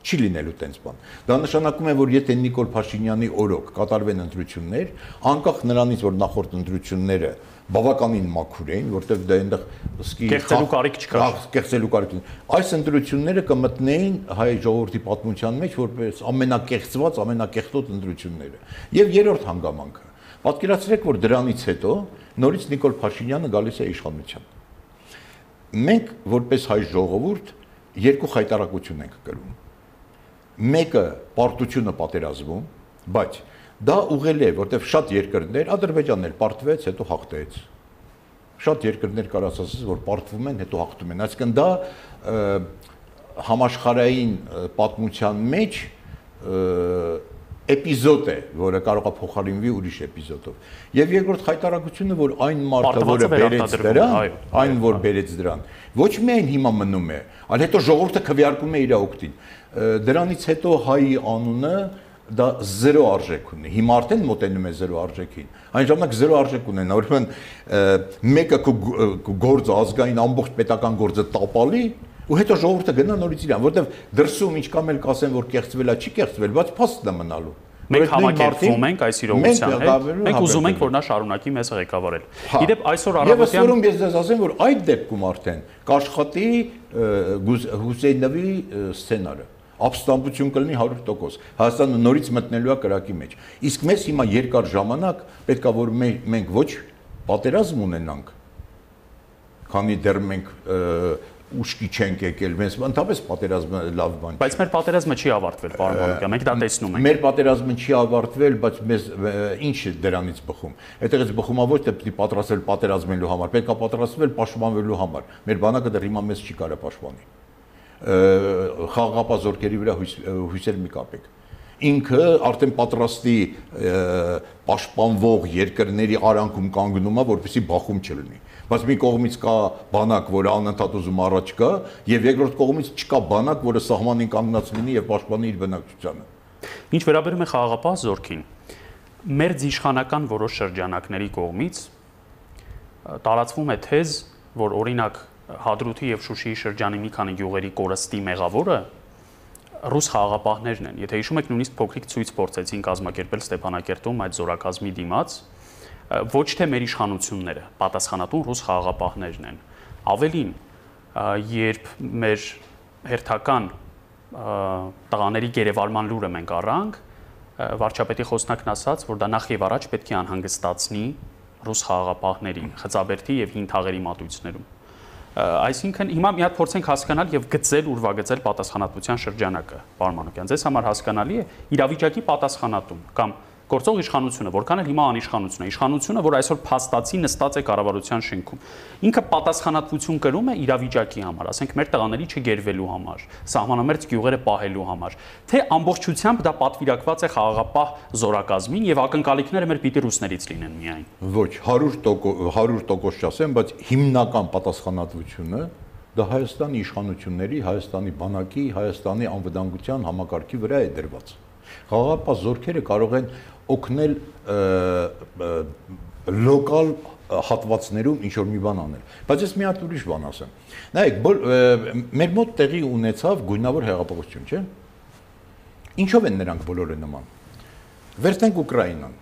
չի լինելու տենց բան։ Դա նշանակում է, որ եթե Նիկոլ Փաշինյանի օրոք կատարվեն ընտրություններ, անկախ նրանից, որ նախորդ ընտրությունները բավականին մաքուր էին, որտեղ դա այնտեղ սկի կեղծելու կարիք չկար։ Կեղծելու կարիք։ Այս ընտրությունները կմտնեին հայ ժողովրդի պատմության մեջ որպես ամենակեղծված, ամենակեղտոտ ընտրությունները։ Եվ երրորդ հանգամանքը։ Պատկերացրեք, որ դրանից հետո նորից Նիկոլ Փաշինյանը գալիս է իշխանության։ Մենք որպես հայ ժողովուրդ երկու խայտարակություն ենք կրում։ Մեկը պարտությունը պատերազմում, բայց Դա ուղղել է, որտեվ շատ երկրներ, Ադրբեջանն էլ պարտվեց, հետո հաղթեց։ Շատ երկրներ կարաս ասես, որ պարտվում են, հետո հաղթում են։ Այսինքն դա համաշխարային պատմության մեջ էպիզոդ է, որը կարող է փոխարինվի ուրիշ էպիզոդով։ Եվ երկրորդ խայտարակությունը, որ այն մարդը, որը բերեց դրան, այն որ բերեց դրան, ոչ միայն հիմա մնում է, այլ հետո ժողովուրդը քվեարկում է իր օգտին։ Դրանից հետո հայի անունը դա 0 արժեք ունի։ Հիմա արդեն մոտենում է 0 արժեքին։ Այն ժամանակ 0 արժեք ունենա, ուրեմն մեկը քո գործը ազգային ամբողջ պետական գործը տապալի ու հետո ժողովուրդը գնա նորից իրան, որովհետև դրսում ինչ կամ էլ կասեն, որ կեղծվել է, չի կեղծվել, բայց փաստն է մնալու։ Մենք համակերպվում ենք այս իրողության հետ։ Մենք ուզում ենք, որ նա շարունակի մեզ ղեկավարել։ Իդեպ այսօր առավոտյան Եվ այսօրում ես ձեզ ասեմ, որ այդ դեպքում արդեն կաշխատի Հուսեյնովի սցենարը ապստամբություն կլինի 100%։ Հայաստանը նորից մտնելու է կրակի մեջ։ Իսկ մեզ հիմա երկար ժամանակ պետքա որ մենք ոչ պատերազմ ունենանք, քանի դեռ մենք ուշքի չենք եկել, մեզ ընդհանրապես պատերազմը լավ բան չէ։ Բայց մեր պատերազմը չի ավարտվել, պարոն Մանուկյան, մենք դա տեսնում ենք։ Մեր պատերազմը չի ավարտվել, բայց մեզ ինչ է դրանից բխում։ Այդտեղից բխումա ոչ թե պիտի պատրաստել պատերազմելու համար, պետք է պատրաստվել պաշտպանվելու համար։ Մեր բանակը դեռ հիմա մեզ չի կարող պաշտպանի խաղաղապահ զորքերի վրա հույս, հույսեր մի կապեք ինքը արդեն պատրաստի պաշտպանվող երկրների արանքում կանգնում է, որպեսզի բախում չլինի։ Բայց մի կողմից կա բանակ, որը անընդհատ ուզում առաջ գա, եւ երկրորդ կողմից չկա բանակ, որը սահմանին կանգնած լինի եւ պաշտպանի իր բնակչությանը։ Ինչ վերաբերում է խաղաղապահ զորքին, մեր դիշխանական որոշ շրջանակների կողմից տարածվում է թեզ, որ օրինակ Հադրութի եւ Շուշիի շրջանի մի քանի գյուղերի կորստի մեղավորը ռուս խաղաղապահներն են։ Եթե հիշում եք, նույնիսկ փոքրիկ ցույց փորձեցին կազմակերպել Ստեփանակերտում այդ զորակազմի դիմաց, ոչ թե մեր իշխանությունները, պատասխանատուն ռուս խաղաղապահներն են։ Ավելին, երբ մեր հերթական տղաների գերեվարման լուրը մենք առանք, վարչապետի խոսնակն ասաց, որ դա նախ եւ առաջ պետք է անհանգստացնի ռուս խաղաղապահների, խծաբերդի եւ հին թաղերի մատույցներում։ Այսինքն հիմա մի հատ փորձենք հասկանալ եւ գծել ուրվագծել պատասխանատվության շրջանակը, պարոն Մանուկյան։ Ձեզ համար հասկանալի է իրավիճակի պատասխանատուն կամ գործող իշխանությունը, որքան էլ հիմա անիշխանություն է, իշխանությունը, որ այսօր փաստացի նստած է կառավարության շենքում, ինքը պատասխանատվություն կրում է իրավիճակի համար, ասենք մեր տղաների չգերվելու համար, սահմանամերձ գյուղերը պահելու համար, թե ամբողջությամբ դա պատվիրակված է խաղաղապահ զորակազմին եւ ակնկալիքները մեր պիտի ռուսներից լինեն միայն։ Ոչ, 100% 100% չասեմ, բայց հիմնական պատասխանատվությունը դա Հայաստանի իշխանությունների, Հայաստանի բանակի, Հայաստանի անվտանգության համակարգի վրա է դրված։ Խաղաղապահ զորքերը կարող են օգնել լոկալ հատվածներում ինչ որ մի բան անել։ Բայց ես մի հատ ուրիշ բան ասեմ։ Նայեք, մեր մոտ տեղի ունեցավ գույնավոր հեղափոխություն, չէ՞։ Ինչով են նրանք բոլորը նման։ Վերցնենք Ուկրաինան։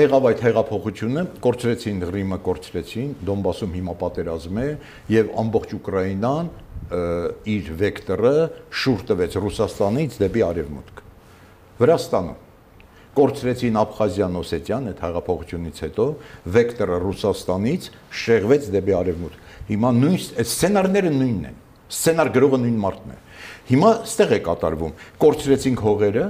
Եղավ այդ հեղափոխությունը, կորցրեցին Ռիմը, կորցրեցին, Դոնբասում հիմա պատերազմ է եւ ամբողջ Ուկրաինան իր վեկտորը շուր տվեց Ռուսաստանից դեպի արևմուտք։ Վրաստանը կորցրեցին Աբխազիան, Օսետիան այդ հեղափոխությունից հետո վեկտորը Ռուսաստանից շեղվեց դեպի արևմուտք։ Հիմա նույն այդ սցենարները նույնն են։ Սցենար գրողը նույն մարդն է։ Հիմա ստեղ է կատարվում։ Կորցրեցինք հողերը,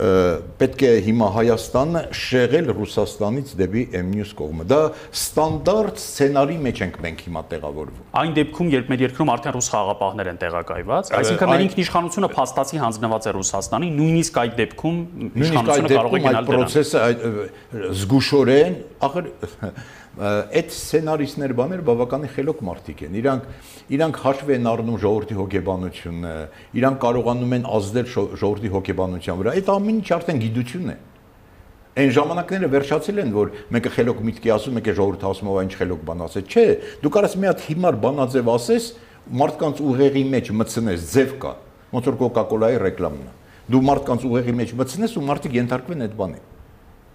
պետք է հիմա Հայաստանը շեղել Ռուսաստանից դեպի M-նյուս կողմը։ Դա ստանդարտ սցենարի մեջ ենք մենք հիմա տեղավորվում։ Այն դեպքում, երբ մեր երկրում արդեն ռուս խաղապահներ են տեղակայված, այսինքն մեր ինքնիշխանությունը փաստացի հանձնված է Ռուսաստանի, նույնիսկ այդ դեպքում իշխանությունը կարող է գնալ դրան։ Այդ process-ը զգուշորեն, ախր այդ սցենարիստներ բաներ բավականին խելոք մարդիկ են։ Իրանք իրանք հաշվի են առնում ժողովրդի հոգեբանությունը, իրանք կարողանում են ազդել ժողովրդի հոգեբանության վրա։ Այդ ամեն ինչ արդեն գիտություն է։ Այն ժամանակները վերջացել են, որ մեկը խելոք միտքի ասում, մեկը ժողովուրդը ասում, ով ինչ խելոք բան ասեց։ Չէ, դու կարաս մի հատ հիմար բանաձև ասես, մարդկանց ուղեղի մեջ մտցնես, ձև կա, ոնց որ Coca-Cola-ի ռեկլամն է։ Դու մարդկանց ուղեղի մեջ մտցնես ու մարդիկ ենթարկվեն այդ բանին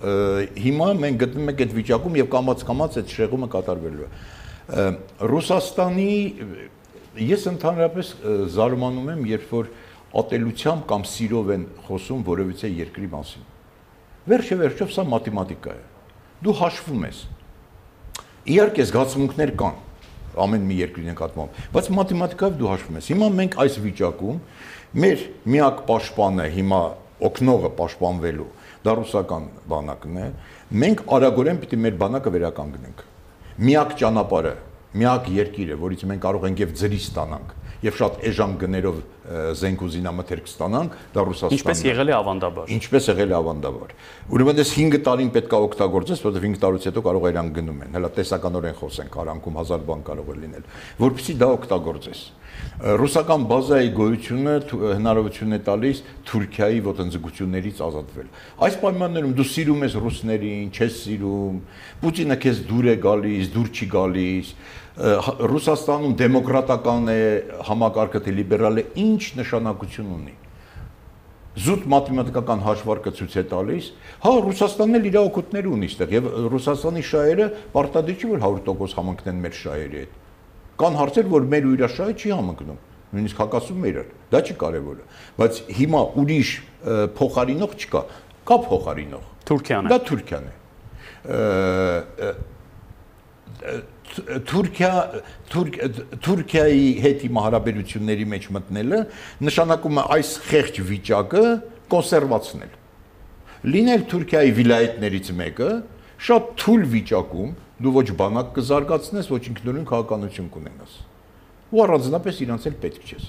հիմա մենք գտնվում ենք այդ վիճակում եւ կամած-կամած այդ շեղումը կատարվելու է։ Ռուսաստանի ես ընդհանրապես զարմանում եմ, երբ որ ատելությամբ կամ սիրով են խոսում որևիցե երկրի մասին։ Վերջը վերջով սա մաթեմատիկա է։ Դու հաշվում ես։ Իհարկե զգացմունքներ կան ամեն մի երկրի նկատմամբ, բայց մաթեմատիկայով դու հաշվում ես։ Հիմա մենք այս վիճակում մեր միակ պաշտպանը հիմա օկնողը պաշտպանվելու դա ռուսական բանակն է, մենք արագորեն պիտի մեր բանակը վերականգնենք։ Միակ ճանապարհը, միակ երկիրը, որից մենք կարող ենք եւ ձրի ստանանք, եւ շատ էժան գներով զենք ու զինամթերք ստանանք, դա Ռուսաստանն Ինչպես եղել է ավանդաբար։ Ինչպես եղել է ավանդաբար։ Ուրեմն այս 5 տարին պետք է օգտագործես, որովհետեւ 5 տարուց հետո կարող է իրան գնում են։ Հələ տեսականորեն խոսենք, արանքում 1000 բան կարող է լինել, որpիսի դա օգտագործես ռուսական բազայի գոյությունը հնարավորություն է տալիս Թուրքիայի ոտնձգություններից ազատվել։ Այս պայմաններում դու սիրում ես ռուսներին, չես սիրում, Պուտինը քեզ դուր է գալիս, դուր չի գալիս, Ռուսաստանում դեմոկրատական է համակարգը թե լիբերալ է, ինչ նշանակություն ունի զուտ մաթեմատիկական հաշվարկը ցույց է տալիս, հա Ռուսաստանն էլ իր օգուտներ ունի այստեղ եւ Ռուսաստանի շահերը պարտադիր չի որ 100% համընկնեն մեր շահերի հետ։ Կան հարցեր, որ մեր ու իր շահը չի համընկնում նույնիսկ հակասում է իրար։ Դա չի կարևորը։ Բայց հիմա ուրիշ փոխարինող չկա։ Կա փոխարինող։ Թուրքիան է։ Դա Թուրքիան է։ Թուրքիա Թուրքիայի հետ իմ հարաբերությունների մեջ մտնելը նշանակում է այս խեղճ վիճակը կոնսերվացնել։ Լինել Թուրքիայի վիլայետներից մեկը շատ թույլ վիճակում դու ոչ բանակ կզարգացնես, ոչ ինքնուրույն քաղաքականություն կունենաս։ Ու առանձնապես իրանց էլ պետք չես։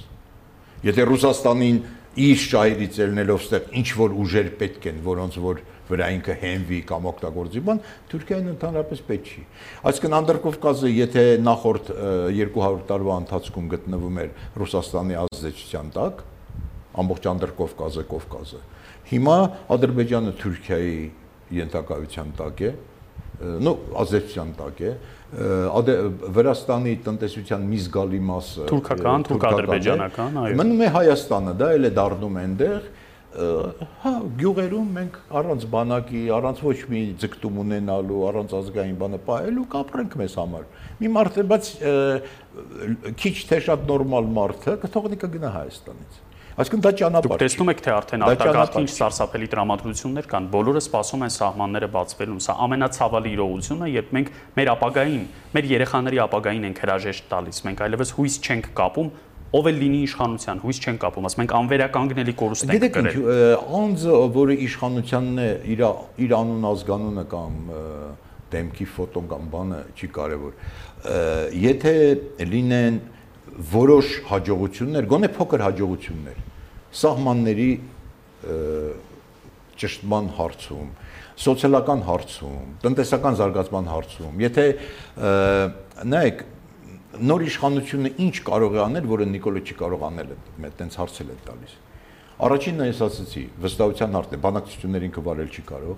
Եթե Ռուսաստանին իր շահերից ելնելով ստեղ ինչ որ ուժեր պետք են, որոնց որ վրա ինքը հենվի կամ օգտագործի բան, Թուրքիային ընդհանրապես պետք չի։ Այսինքն Անդրկովկազը, եթե նախորդ 200 տարվա ընթացքում գտնվում էր Ռուսաստանի ազդեցության տակ, ամբողջ Անդրկովկազը, Կովկազը, հիմա Ադրբեջանը Թուրքիայի ենթակայության տակ է, նո ազդեցության տակ է Վրաստանի տնտեսության մի զգալի մասը թուրքական, թուրք-ադրբեջանական, այո։ Մնում է Հայաստանը, դա էլ է դառնում այնտեղ հա գյուղերում մենք առանց բանակի, առանց ոչ մի ձգտում ունենալու, առանց ազգային բանը ողելու կապրենք մեզ համար։ Մի մարդ է, բայց քիչ թե շատ նորմալ մարդը կթողնի կգնա Հայաստանից։ Այսինքն դա ճանապարհ։ Դուք տեսնում եք թե արդեն արտակարգ ինչ սարսափելի դրամատրություններ կան։ Բոլորը սպասում են սահմանները բացվելուն։ Սա ամենացավալի իրողությունը, երբ մենք մեր ապագային, մեր երեխաների ապագային ենք հրաժեշտ տալիս։ Մենք այլևս հույս չենք կապում ով էլ լինի իշխանության, հույս չեն կապում, ասում ենք անվերականգնելի կորուստ ենք գրել։ Գիտեք անձը, որը իշխանությանն է, իր իր անուն ազգանունը կամ դեմքի ֆոտոն կամ բանը չի կարևոր։ Եթե լինեն որոշ հաջողություններ, գոնե փոքր հաջողություններ, սահմանների ճշտման հարցում, սոցիալական հարցում, տնտեսական զարգացման հարցում, եթե նայեք նոր իշխանությունը ինչ կարող է անել, որը Նիկոլը չի կարող անել, այտենց հարցել է տալիս։ Առաջինն ես ասացի, վստահության հարցն է, բանակցություններին կվարել չի կարող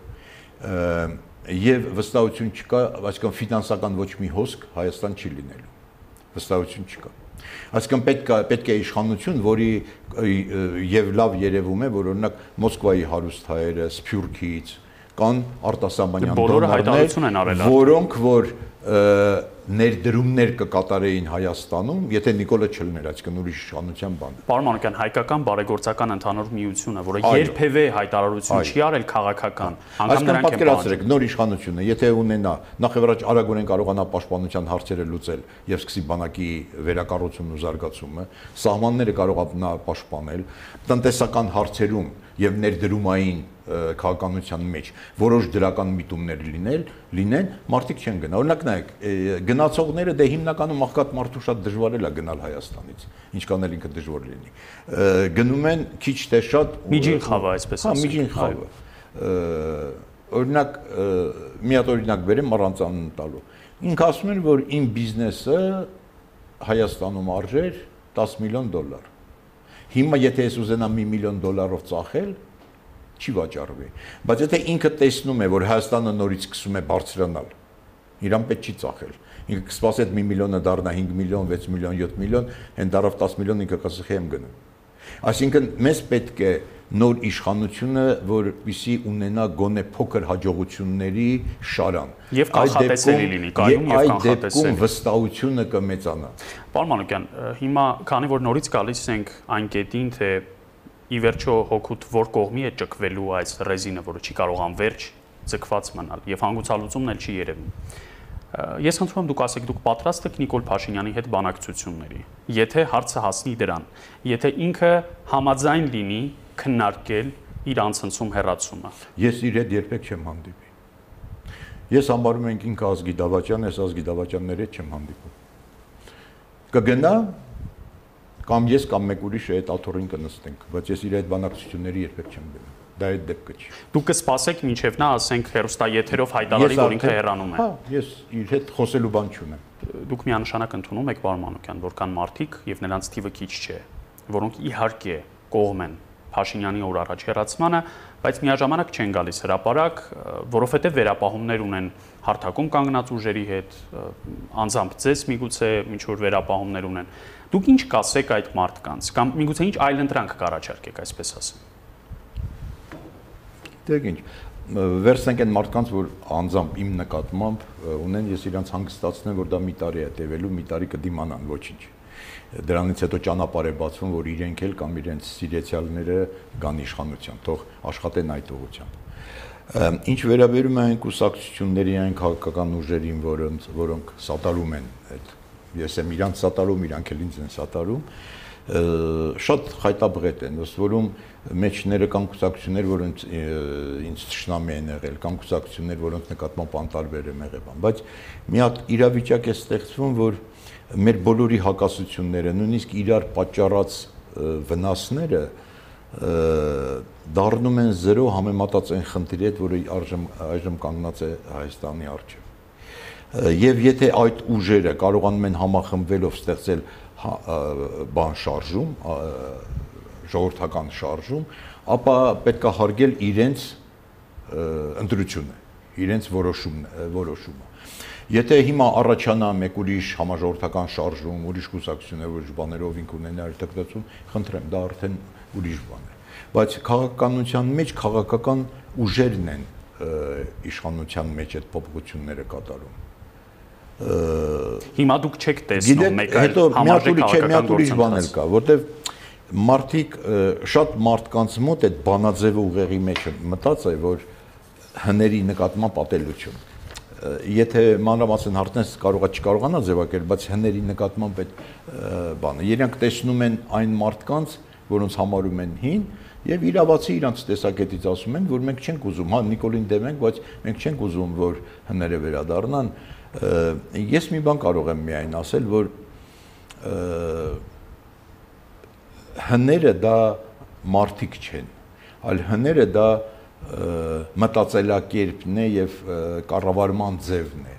եւ վստահություն չկա, այսինքն ֆինանսական ոչ մի հոսք Հայաստան չի լինելու։ Վստահություն չկա։ Այսինքն պետք է պետք է իշխանություն, որի եւ լավ երևում է, որ օրինակ Մոսկվայի հարուստ հայերը Սփյուռքից կան արտասահմանյան դոնորներ, որոնք որ ներդրումներ կկատարեին Հայաստանում, եթե Նիկոլը չլներ, այսինքն ուրիշ իշխանության բան։ Պարոն Մանուկյան, հայկական բարեգործական ընդհանուր միությունը, որը երբևէ հայտարարություն չի արել քաղաքական, անգամ նրանք են պատկերացրեք նոր իշխանությունը, եթե ունենա նախ եւ առաջ արագորեն կարողանա պաշտպանության հարցերը լուծել եւ սկսի բանակի վերակառուցումն ու զարգացումը, սահմանները կարողանա պաշտպանել, տնտեսական հարցերում եւ ներդրումային քաղաքականության մեջ որոշ դրական միտումներ լինել, լինեն, մարդիկ չեն գնա։ Օրինակ նայեք, գնացողները դե հիմնականում աղքատ մարդու շատ դժվար է գնալ Հայաստանից, ինչքան էլ ինքը դժվար լինի։ Գնում են քիչ թե շատ միջին խավը, այսպես ասած։ Հա, միջին խավը։ Օրինակ մի հատ օրինակ բերեմ առանց անուն տալու։ Ինքը ասում են, որ իմ բիզնեսը Հայաստանում արժեր 10 միլիոն դոլար։ Հիմա եթե ես ուզենամ 1 միլիոն դոլարով ծախել, չի վաճառվի։ Բայց եթե ինքը տեսնում է, որ Հայաստանը նորից սկսում է բարձրանալ, իրան պետք չի ծախել։ Ինքը կսպասի այդ 1 միլիոնը դառնա 5 միլիոն, 6 միլիոն, 7 միլիոն, հեն դարավ 10 միլիոն ինքը կասի եմ գնում։ Այսինքն մեզ պետք է նոր իշխանությունը, որպիսի ունենա գոնե փոքր հաջողությունների շարան։ Եվ կանխատեսելի լինի, կայուն եւ կանխատեսելի։ Այդ դեպքում վստահությունը կմեծանա։ Պարոն Մանուկյան, հիմա քանի որ նորից գալիս ենք այն կետին, թե ի վերջո հոգուտ որ կողմի է ճկվելու այս ռեզինը, որը չի կարող անverջ ձգված մնալ եւ հանգուցալուծումն էլ չի երևում։ Ես խնդրում եմ դուք ասեք, դուք պատրաստ եք Նիկոլ Փաշինյանի հետ բանակցությունների։ Եթե հարցը հասնի դրան, եթե ինքը համաձայն լինի քննարկել իր անցնցում հերացումը։ Ես իր հետ երբեք չեմ հանդիպի։ Ես համարում եմ ինքը ազգի դավաճան, ես ազգի դավաճանների հետ չեմ հանդիպում։ Կգնա կամ ես կամ մեկ ուրիշը այդ աթոռին կնստենք, բայց ես իր այդ բանակցությունների երբեք չեմ գնում։ Դա այդ դեպքը չի։ Դուք կսպասեք մինչև նա ասենք հերոստա եթերով հայտարարի, որ ինքը հեռանում է։ Հա, ես իր հետ խոսելու բան չունեմ։ Դուք միանշանակ ընդունում եք Վարման Մանուկյան, որ կան մարդիկ եւ նրանց թիվը քիչ չէ, որոնք իհարկե կողմ են Փաշինյանի օր առաջ հերացմանը, բայց միաժամանակ չեն գալիս հրաապարակ, որովհետև վերապահումներ ունեն հարթակում կանգնած ուժերի հետ, անձամբ ձեզ միգուցե ինչ որ վերապահումներ ունեն։ Դուք ինչ կասեք այդ մարդկանց կամ միգուցե ինչ այլ ընտրանք կառաջարկեք, այսպես ասեմ։ Դեք ինչ վերցնենք այն մարդկանց, որ անձամբ իմ նկատմամբ ունեն, ես իրանց հանգստացնեմ, որ դա մի տարի է տևելու, մի տարի կդիմանան, ոչինչ։ Դրանից հետո ճանապարհ է բացվում, որ իրենք էլ կամ իրենց սիրեցյալները գան իշխանության, թող աշխատեն այդ ուղղությամբ։ Ինչ վերաբերում է այն կուսակցությունների, այն քաղաքական ուժերին, որոնց որոնք սատարում են այդ ես եմ իրանց սատարում, իրանք էլ ինձ են սատարում, շատ խայտաբղետ են, ըստ որում մեջները կան կուսակցություններ, որոնց ինձ ճշնամի են եղել, կան կուսակցություններ, որոնց նկատմամբ անտարբեր եմ եղել, բայց մի հատ իրավիճակ է ստեղծվում, որ մեր բոլորի հակասությունները, նույնիսկ իրար պատճառած վնասները դառնում են 0 համեմատած այն խնդրի հետ, որը այժմ կանգնած է Հայաստանի առջև եւ եթե այդ ուժերը կարողանում են համախմբվելով ստեղծել հա, բան շարժում, ժողովրդական շարժում, ապա պետք է հարգել իրենց ընտրությունը, իրենց որոշումն որոշումը։ Եթե հիմա առաջանա մեկ ուրիշ համաժողովրդական շարժում, ուրիշ կուսակցություններ, ուրիշ բաներով ինք ունենա արտադրություն, խնդրեմ, դա արդեն ուրիշ բան է։ բայց քաղաքականության մեջ քաղաքական ուժերն են իշխանության մեջ այդ փոփոխությունները կատարում հիմա դուք չեք տեսնում մեկ այլ համաժեք քաղաքական գործընթաց կա որտեվ մարդիկ շատ մարդկանց մոտ այդ բանաձևը ուղեղի մեջ մտած է որ հների նկատմամբ պատելություն եթե մանրամասն հարցնես կարողա չկարողանա ձևակերպել, բայց հների նկատմամբ այդ բանը։ Երենք տեսնում են այն մարդկանց, որոնց համարում են հին, եւ իրավացի իրանց տեսակետից ասում են, որ մենք չենք ուզում, հա Նիկոլին դեմ ենք, բայց մենք չենք ուզում, որ հները վերադառնան։ Ես մի բան կարող եմ միայն ասել, որ հները դա մարդիկ չեն, այլ հները դա մտածելակերպն է եւ կառավարման ձևն է։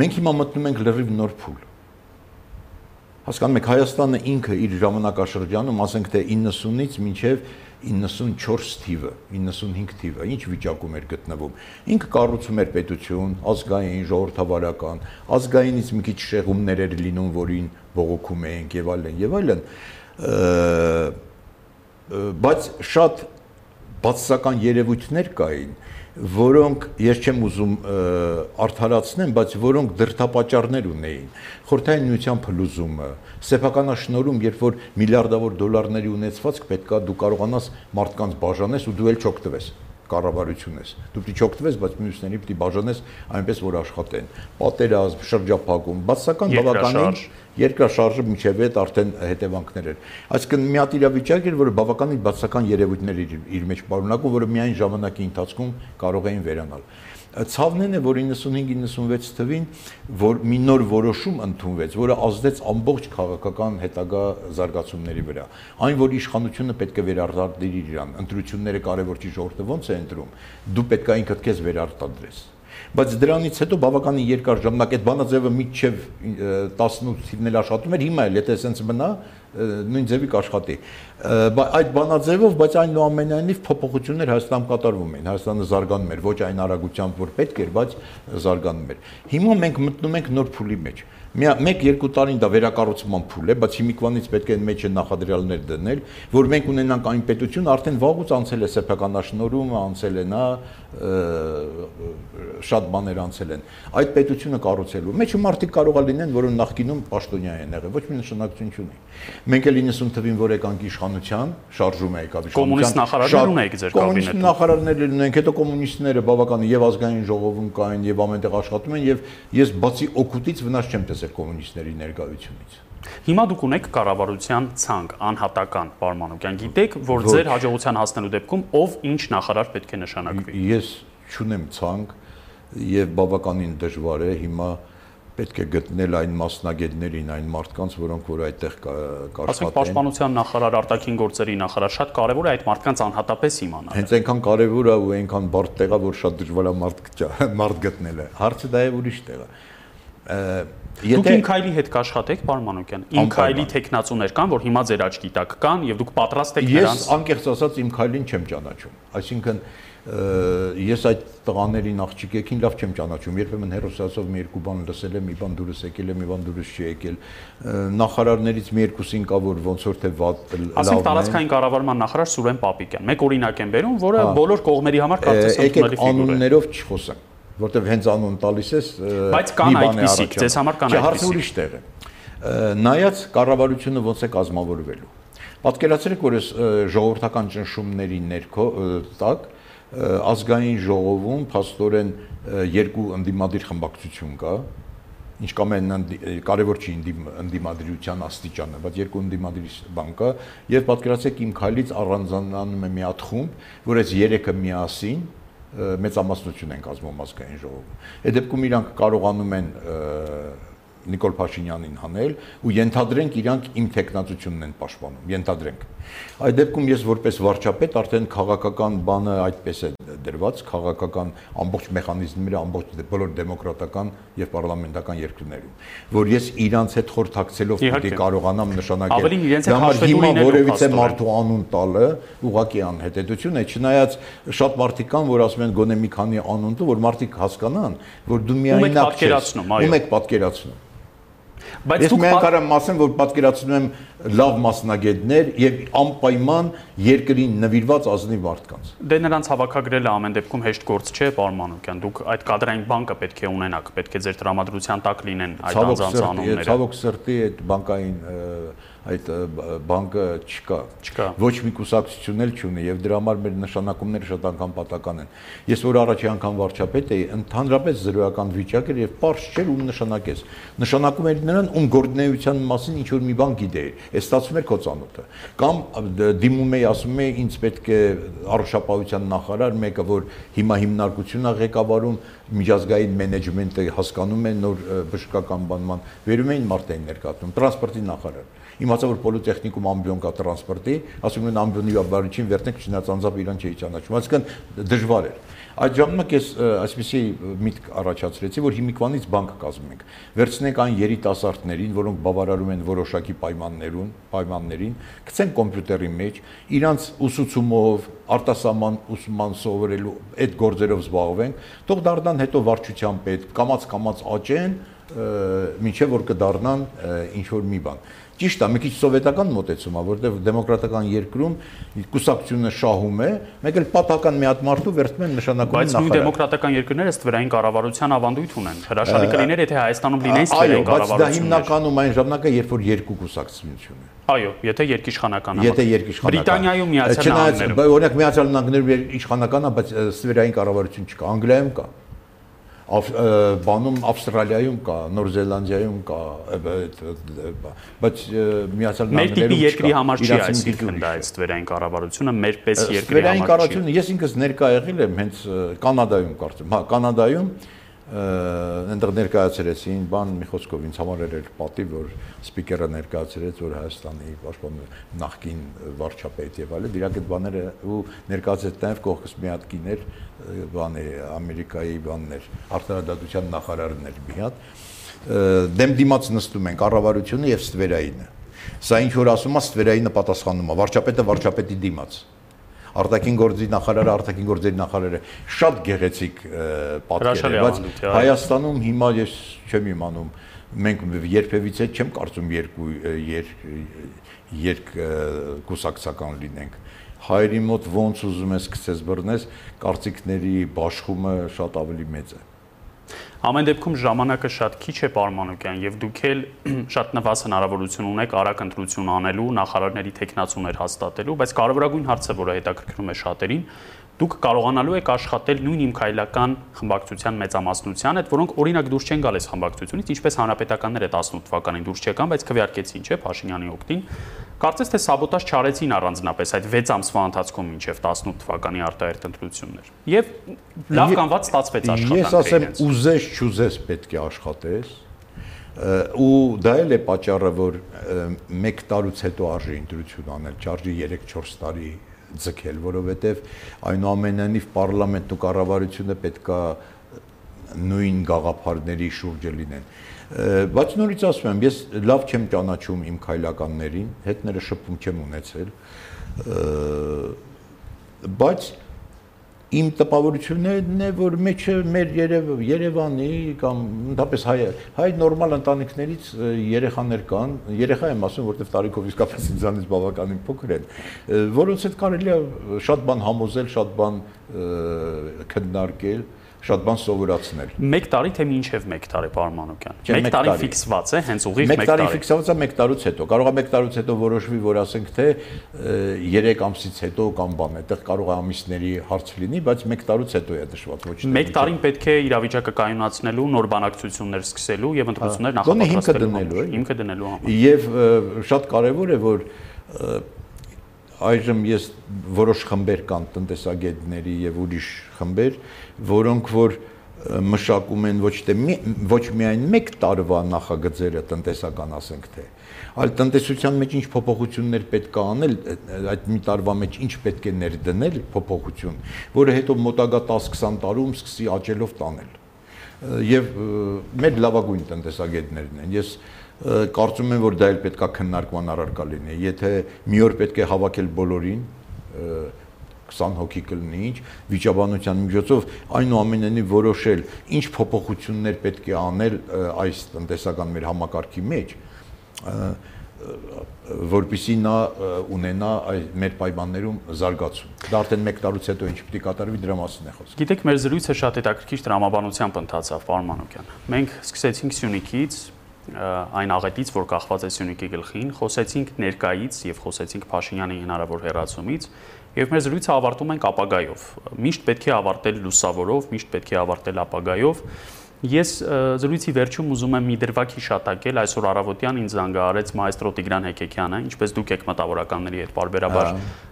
Մենք հիմա մտնում ենք լրիվ նոր փուլ։ Հասկանում եք Հայաստանը ինքը իր ժամանակաշրջանում, ասենք թե 90-ից մինչև 94 թիվը, 95 թիվը, ինչ վիճակում էր գտնվում։ Ինքը կառուցում էր պետություն, ազգային, ժողովրդավարական, ազգայինից մի քիչ շեղումներ էր լինում, որին բողոքում էինք եւ այլն եւ այլն։ Բայց շատ բացասական երևույթներ կային, որոնք ես չեմ ուզում արդարացնեմ, բայց որոնք դրդապատճառներ ունեին։ Խորհրդային միության փլուզումը, սեփականաշնորհում, երբ որ միլիարդավոր դոլարների ունեցվածք պետքա դու կարողանաս մարդկանց բաժանես ու դու էլ չօգտվես կառավարություն ես։ Դու պիտի չօգտվես, բայց մյուսների պիտի բաժանես այնպես որ աշխատեն։ Պատերազմ, շրջափակում, բացական բավականին երկրաշարժը միջև այդ արդեն հետևանքներ էր։ Այսինքն մի հատ իրավիճակ էր, որը բավականին բացական երևույթներ իր, իր մեջ պարունակում, որը միայն ժամանակի ընթացքում կարող էին վերանալ։ Ցավն է, որ 95-96 թվին որ մի նոր որոշում ընդունվեց, որը ազդեց ամբողջ քաղաքական հետագա զարգացումների վրա։ Այն, որ իշխանությունը պետք է վերարտադրի իրան, ընտրությունները կարևոր չի ժողովուրդը ոնց է ընտրում, դու պետք է ինքդ քեզ վերարտադրես բայց դրանից հետո բավականին երկար ժամանակ այդ բանաձևը միջև 18 թիվն էլ աշխատում էր հիմա էլ եթե սենց մնա նույն ձևի կաշխատի այդ բանաձևով բայց այնուամենայնիվ փոփոխություններ Հայաստանում կատարվում էին Հայաստանը զարգանում էր ոչ այն արագությամբ որ պետք էր բայց զարգանում էր հիմա մենք մտնում ենք նոր փուլի մեջ մեկ երկու տարին դա վերակառուցման փուլ է, բայց հիմիկվանից պետք է մեջը նախադրյալներ դնել, որ մենք ունենանք այն պետություն, արդեն վաղուց անցել է սեփականաշնորհումը, անցել է նա շատ բաներ անցել են։ Այդ պետությունը կառուցելու մեջը մարդիկ կարող է լինեն, որոնք նախկինում պաշտոնյա են եղել, ոչ մի նշանակություն չունի։ Մենք էլ 90 թվին որ եկանք իշխանության, շարժում է եկավ իշխանության։ Կոմունիստ նախարարներ ունեիք ձեր կաբինետում։ Կոմունիստ նախարարներ ունենք, հետո կոմունիստները բավական եւ ազգային ժողովում կային եւ ամենտեղ աշխատում են եւ ես բացի օկուտից վնաս չեմ տեսել կոմունիստների ներկայությունից։ Հիմա դուք ունեք կառավարության ցանկ, անհատական Պարմանուկյան։ Գիտեք, որ ձեր հաջողության հասնելու դեպքում ով ինչ նախարար պետք է նշանակվի։ Ես չունեմ ցանկ եւ բավականին դժվար է հիմա պետք է գտնել այն մասնագետներին, այն մարդկանց, որոնք որ այդտեղ կաշխատեն։ Ասենք պաշտպանության նախարար, արտաքին գործերի նախարար, շատ կարևոր է այդ մարդկանց անհատապես իմանալ։ Հենց այնքան կարևոր է ու այնքան բարդ տեղ է, որ շատ դժվար է մարդ մարդ գտնելը։ Հարցը դա է ուրիշ տեղ է։ Եթե Դուք Ինքայլի հետ կաշխատեք, պարոն Մանուկյան։ Ինքայլի տեխնացուներ կան, որ հիմա ձեր աչքի տակ կան եւ դուք պատրաստ եք նրանց։ Ես անկեղծ ասած իմ քայլին չեմ ճանաչում։ Այսինքն ես այդ տղաներին աղջիկեքին լավ չեմ ճանաչում։ Երբեմն հերոսացով մի երկու բան լսել եմ, մի բան դուրս եկել է, մի բան դուրս չի եկել։ Նախարարներից մի երկուսին կա որ ոնց որ թե վատ լավն է։ Ասենք տարածքային կառավարման նախարար Սուրեն Պապիկյան։ Մեկ օրինակ եմ բերում, որը բոլոր կողմերի համար կարծես ընդունելի ֆիգուր է։ Անուններով չխոսեմ որտեվ հենց անուն տալիս ես բայց կան այդպիսիք ձեզ համար կան այդպիսիք հարցը ուրիշ տեղ է նայած կառավարությունը ոնց է կազմավորվելու պատկերացրեք որ ես ժողովրդական ճնշումների ներքո տակ ազգային ժողովում փաստորեն երկու ընդդիմադիր խմբակցություն կա ինչ կամ են կարևոր չի ընդդիմադրության աստիճանը, բայց երկու ընդդիմադրի բան կա եւ պատկերացրեք իմ քայլից առանձնանում է մի հատ խումբ, որ այս երեքը միասին մեծամասնություն են կազմում ազգային ժողովում։ Այդ դեպքում իրանք կարողանում են Նիկոլ Փաշինյանին հանել ու ենթադրենք իրանք իմ տեխնացությունն են պաշտպանում, ենթադրենք։ Այդ դեպքում ես որպես վարչապետ արդեն քաղաքական բանը այդպես է դրված, քաղաքական ամբողջ մեխանիզմները ամբողջ դե- բոլոր դեմոկրատական եւ պարլամենտական երկրներում, որ ես իրանց հետ խորհրդակցելով պիտի կարողանամ նշանակել։ հետ հաշվետու լինել որևիցե մարդու անուն տալը ուղակի անհետեթություն է, չնայած շատ մարդիկ կան, որ ասում են գոնե մի քանի անուն տու, որ մարդիկ հասկանան, որ դու միայնակ չես։ Ում եք պատկերացնում, այո։ Ում եք պատկերացնում Բայց դուք միայն կարամ ասեմ, որ պատկերացնում եմ լավ մասնագետներ եւ անպայման երկրին նվիրված ազնիվ մարդկանց։ Դե նրանց հավաքագրելը ամեն դեպքում հեշտ գործ չէ, պարոն Մանուկյան։ Դուք այդ կադրային բանկը պետք է ունենաք, պետք է ձեր տրամադրության տակ լինեն այդ անձանց անունները։ Ցավոք սրտի այդ բանկային այդ բանկը չկա։ Չկա։ Ոչ մի կուսակցություն էլ չունի եւ դրա համար մեր նշանակումները շատ անգամ պատական են։ Ես որ առաջի անգամ վարչապետ էի, ընդհանրապես զրոյական վիճակ էր եւ པարզ չէր ում նշանակես։ Նշանակում էր նրան ում գործնեայության մասին ինչ որ մի բան գիտեի։ Այս ստացվում էր քո ծանոթը։ Կամ դիմում էի, ասում էի, ինձ պետք է առողջապահության նախարար, մեկը որ հիմա հիմնարկություն է ղեկավարում, միջազգային մենեջմենտը հասկանում է նոր բժշկական բանման, վերում էին մարտային ներկայացնում, տրանսպորտի նախարար իմացա որ պոլիտեխնիկում ամբիոն կա տրանսպորտի, ասում են ամբիոնի վարչին վերտնեք չնայած անձամբ իրան չէի ճանաչում, այսինքն դժվար էր։ Այդ ժամանակ ես այսպեսի միտք առաջացրեցի, որ հիմիկվանից բանկ կազմենք։ Վերցնենք այն երիտասարդներին, որոնք բավարարում են որոշակի պայմաններուն, պայմաններին, գցենք կոմպյուտերի մեջ, իրանց ուսուցումով, արտասահման ուսման սովորելու այդ գործերով զբաղվենք, թող դառնան հետո վարչության պետ, կամած-կամած աճեն, ինչեւ որ կդառնան ինչ որ մի բան։ Ճիշտ է, մի քիչ սովետական մոտեցում է, որտեղ դեմոկրատական երկրում կուսակցությունը շահում է, մեկ էլ պատական մի հատ մարդու վերցնում են նշանակում նախարար։ Բայց նույն դեմոկրատական երկրները ստվերային կառավարության ավանդույթ ունեն։ Հրաշալի կլիներ, եթե Հայաստանում լինեին ստվերային կառավարություն։ Այո, բայց դա հիմնականում այն ժամանակ է, երբ որ երկու կուսակցություն է։ Այո, եթե երկիշխանական է։ Եթե երկիշխանական։ Բրիտանիայում միացյալ նահանգներում։ Օրինակ միացյալ նահանգներում իշխանական է, բայց ստվերային կառավարություն չկա։ Անգլիայում կա բանում Ավստրալիայում կա, Նոր Զելանդիայում կա, բայց միացյալ նահանգներում չկա։ Մեր տիպի երկրի համար չի այսինքն դա այս ստվերային կառավարությունը մեր պես երկրի համար չի։ Ստվերային կառավարությունը ես ինքս ներկա եղել եմ հենց Կանադայում կարծեմ, հա, Կանադայում այնտեղ ներկայացրեցին բան մի խոսքով ինձ համար էր պատիվ որ սպիկերը ներկայացրեց որ Հայաստանի պաշտպան նախկին վարչապետ եւ այլն իրակ այդ բաները ու ներկայացրեց նաև կողքս մի հատ կիներ բանի Ամերիկայի բաններ արտարադատության նախարարներ մի հատ դեմ դիմաց նստում են կառավարությունը եւ ստվերայինը սա ինչ որ ասում է ստվերայինը պատասխանում է վարչապետը վարչապետի դիմաց արտաքին գործի նախարարը, արտաքին գործերի նախարարը շատ գեղեցիկ պատկեր է, բայց Հայաստանում հիմա ես չեմ իմանում մենք երբևիցե չեմ կարծում երկու եր երկ կուսակցական լինենք հայերի մոտ ոնց ուզում ես գցես բռնես կարծիքների բաշխումը շատ ավելի մեծ է Ամեն դեպքում ժամանակը շատ քիչ է պարմանուկյան եւ դուք էլ շատ նվազ հնարավորություն ունեք արագ ընտրություն անելու, նախարարների տեխնացուներ հաստատելու, բայց կարևորագույն հարցը, որը հետաքրքրում է շատերին, դուք կարողանալու եք աշխատել նույն իմ քայլական խմբակցության մեծամասնության հետ, որոնք օրինակ դուրս չեն գալիս խմբակցությունից, ինչպես հանրապետականները 18 թվականին դուրս չեկան, բայց քվեարկեցին, չէ, Փաշինյանի օկտին։ Կարծես թե սաբոտաժ չարեցին առանձնապես այդ 6 ամսվա ընթացքում մինչև 18 թվականի արտահերտ ընտրություններ։ Եվ լավ կանված ստացվեց աշխատանքը։ Ես ասեմ, ուզես չուզես պետք է աշխատես ու դա էլ է պատճառը որ 1 տարուց հետո արժի ընտրություն անել, չարժի 3-4 տարի ձգել, որովհետև այնուամենայնիվ parlamentu կառավարությունը պետքա նույն գաղափարների շուրջը լինեն բայց նորից ասում եմ, ես լավ չեմ ճանաչում իմ քայլականներին, հետները շփում չեմ ունեցել, բայց իմ տպավորությունն է, որ մեջը մեր Երև, Երևանի կամ ընդհանրապես հայ հայ նորմալ ընտանիքներից երեխաներ կան, երեխա եմ ասում, որտեվ տարիքով իսկապես ինձանից բավականին փոքր են, որոնց հետ կարելի է շատ բան համոզել, շատ բան քննարկել, շատ բան սովորացնել։ 1 տարի թե մինչև 1 տարի Պարմանոկյան։ 1 տարի ֆիքսված է, հենց ուղիղ 1 տարի։ 1 տարի ֆիքսված է 1 տարուց հետո։ Կարող է 1 տարուց հետո որոշվի, որ ասենք թե 3 ամսից հետո կամ բան, այդտեղ կարող է ամիսների հարց լինի, բայց 1 տարուց հետո է դժվար ոչ թե։ 1 տարին պետք է իրավիճակը կայունացնելու, նոր բանակցություններ սկսելու եւ ընտրություններ նախապատրաստելու։ Հիմքը դնելու համար։ Եվ շատ կարեւոր է, որ այժմ ես որոշ խմբեր կան տնտեսագետների եւ ուրիշ խմբեր, որոնք որ մշակում են ոչ թե ոչ միայն 1 տարվա նախագծերը տնտեսական ասենք թե, այլ տնտեսության մեջ ինչ փոփոխություններ պետք է անել, այդ մի տարվա մեջ ինչ պետք է ներդնել փոփոխություն, որը հետո մոտակա 10-20 տարում սկսի աճելով տանել։ Եվ մեր լավագույն տնտեսագետներն են։ Ես կարծում եմ, որ դա էլ պետքա քննարկման առարկա լինի։ Եթե մի օր պետք է հավաքել բոլորին, 20 հոգի կլինի, ինչ վիճաբանության միջոցով այնուամենայնիվ որոշել ինչ փոփոխություններ պետք է անել այս տնտեսական մեր համակարգի մեջ որբիսի նա ունենա այ մեր պայմաններում զարգացում։ Դա արդեն 1 տարուց հետո ինչ պիտի կատարվի դրա մասին է խոսքը։ Գիտեք, մեր զրույցը շատ հետաքրքիր դրամաբանությամբ ընթացավ, պարոն Մանուկյան։ Մենք սկսեցինք Սյունիքից, այն աղետից, որ կախված է Սյունիքի գլխին, խոսեցինք ներկայից եւ խոսեցինք Փաշինյանի հնարավոր հերացումից, եւ մեր զրույցը ավարտում ենք ապագայով։ Միշտ պետք է ավարտել լուսավորով, միշտ պետք է ավարտել ապագայով։ Ես զրույցի վերջում ուզում եմ մի դրվագ հիշատակել, այսօր առավոտյան ինձ զանգահարեց մայստրո Տիգրան Հեկեկյանը, ինչպես դուք եք մտավորականների հետ բարբերաբար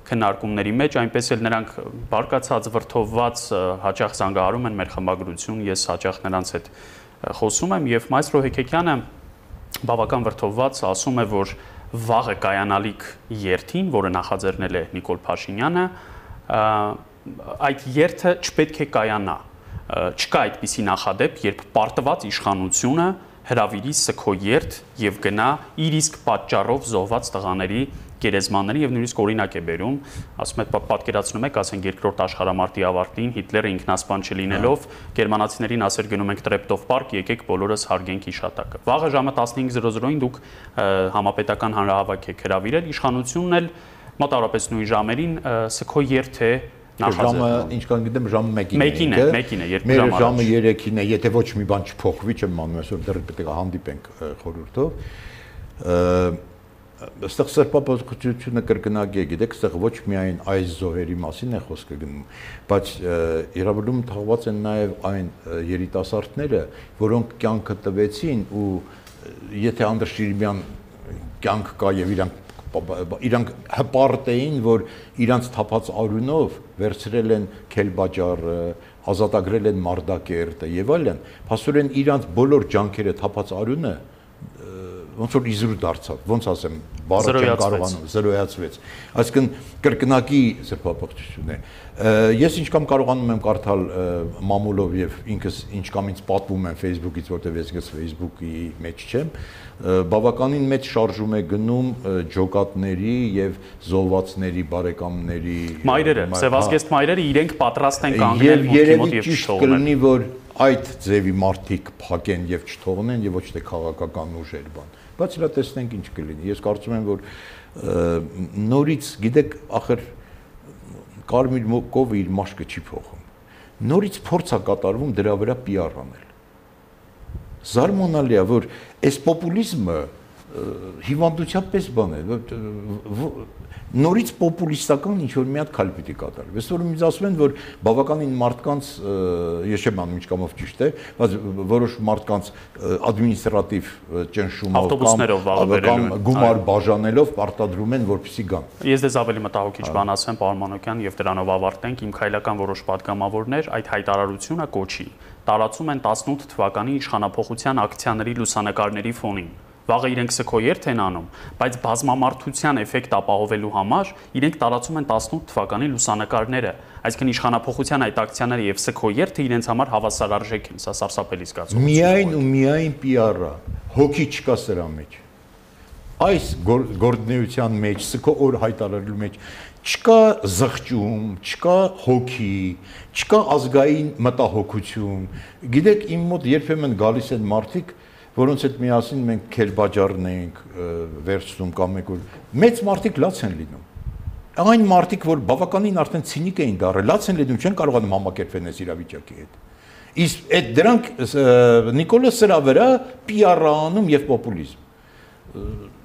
քննարկումների մեջ, այնպես էլ նրանք բարկացած վրթովված հաճախ զանգահարում են մեր խմբագրություն, ես հաճախ նրանց հետ խոսում եմ եւ մայստրո Հեկեկյանը բավական վրթովված ասում է, որ վաղը կայանալիք երթին, որը նախաձեռնել է Նիկոլ Փաշինյանը, այդ երթը չպետք է կայանա։ Չկա այդպիսի նախադեպ, երբ պարտված իշխանությունը հրավիրի սքո երթ եւ գնա իր իսկ պատճառով զոհված տղաների գերեզմանների եւ նույնիսկ օրինակ է բերում, ասում է պատկերացնում եք, ասենք երկրորդ աշխարհամարտի ավարտին Հիտլերը ինքնասպան չլինելով գերմանացիներին ասեր գնում ենք Տրեպտով պարկ, եկեք բոլորս հարգենք իշատակը։ Վաղը ժամը 15:00-ին դուք համապետական հանրահավաք եք հրավիրել, իշխանությունն էլ մոտավորապես նույն ժամերին սքո երթ է Ժամը, ինչքան գիտեմ, ժամը 1-ին է։ 1-ին է, 1-ին է, երկու ժամ առաջ։ Ժամը 3-ին է, եթե ոչ մի բան չփոխվի, չեմ մանում, այսօր դեռ պետք է հանդիպենք խորհրդով այստեղ սրբապատկությունը կրկնակի է, գիտեք, այստեղ ոչ միայն այս զոհերի մասին է խոսքը գնում, բայց իրավունքում թաղված են նաև այն երիտասարդները, որոնք կյանքը տվեցին ու եթե Անդրեաշ Շիրիմյան կյանք կա եւ իրանք իրանք հպարտ էին, որ իրանց թափած արունով վերցրել են Քելբաջարը, ազատագրել են Մարդակերտը եւ այլն, փաստորեն իրանց բոլոր ջանքերը թափած արունը ոնց որ իզրու դարձավ, ոնց ասեմ, բառը չեմ կարողանում, զրոյացվեց։ Այսինքն կրկնակի սրբապղծություն է։ Ես ինչ կամ կարողանում եմ կարդալ մամուլով եւ ինքս ինչ կամ ինձ պատվում են Facebook-ից, որտեվ ես գս Facebook-ի մեջ չեմ, բավականին մեծ շարժում է գնում ջոկատների եւ զոհվածների բարեկամների մայրերը, սևազգեստ մայրերը իրենք պատրաստ են կանգնել մուտքի մոտ եւ Եվ կլինի որ այդ ձևի մարտիկ փակեն եւ չթողնեն եւ ոչ թե քաղաքական ուժեր բան բայց հա տեսնենք ինչ կլինի ես կարծում եմ որ նորից գիտեք ախր կարմիր կովը իր մաշկը չի փոխում նորից փորձ է կատարվում դրա վրա PR անել զարմանալի է որ այս պոպուլիզմը հիվանդությապես բան է նորից պոպուլիստական ինչ որ մի հատ քայլ պիտի կատարվի։ Այսօր ինձ ասում են, որ բավականին մարդկանց ես չեմ անում ինչքանով ճիշտ է, բայց որոշ մարդկանց ադմինիստրատիվ ճնշումով կամ կամ գումար բաժանելով պարտադրում են, որպեսզի գան։ Ես դες ավելի մտահոգիչ բան ասեմ, պարոն Մանոկյան, եւ դրանով ավարտենք իմ քայլական որոշ падգամավորներ այդ հայտարարությունը կոչի. Տարածում են 18 թվականի իշխանապողության ակցիաների լուսանկարների ֆոնին վաղը իրենք սքոերթ են անում, բայց բազմամարդության էֆեկտ ապահովելու համար իրենք տարածում են 18 թվականի լուսանկարները, այսինքն իշխանապողության այդ ակցիաները եւ սքոերթը իրենց համար հավասարարժեք են, սա սարսափելի զգացում։ Միայն ու միայն PR-ը, հոգի չկա սրա մեջ։ Այս գործնեության մեջ, սքո օր հայտարարելու մեջ չկա զղջում, չկա հոգի, չկա ազգային մտահոգություն։ Գիտեք, իմ մոտ երբեմն գալիս են մարդիկ, որոնց հետ միասին մենք քերբաջարն ենք վերցնում կամ մեկ որ մեծ մարդիկ լաց են լինում այն մարդիկ որ բավականին արդեն ցինիկ էին դառել լաց են լինում չեն կարողանում համակերպվել այս իրավիճակի հետ իսկ այդ դրանք նիկոլոս սրա վրա PR-անում եւ պոպուլիզմ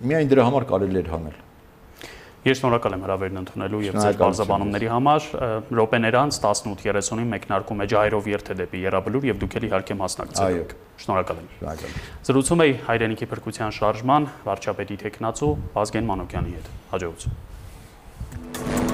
միայն դրա համար կարելի էր հանել Ես շնորհակալ եմ հրավերն ընդունելու եւ ձեր բարձաբանումների համար։ Ռոպեներ անց 18:30-ին մեկնարկում է Ջայրով երթե դեպի Եռաբլուր եւ դուք էլի իհարկե մասնակցել եք։ Շնորհակալ եմ։ Շնորհակալ։ Զրուցում էի հայրենիքի փրկության շարժման վարչապետի տեխնացու Վազգեն Մանոկյանի հետ։ Հաջողություն։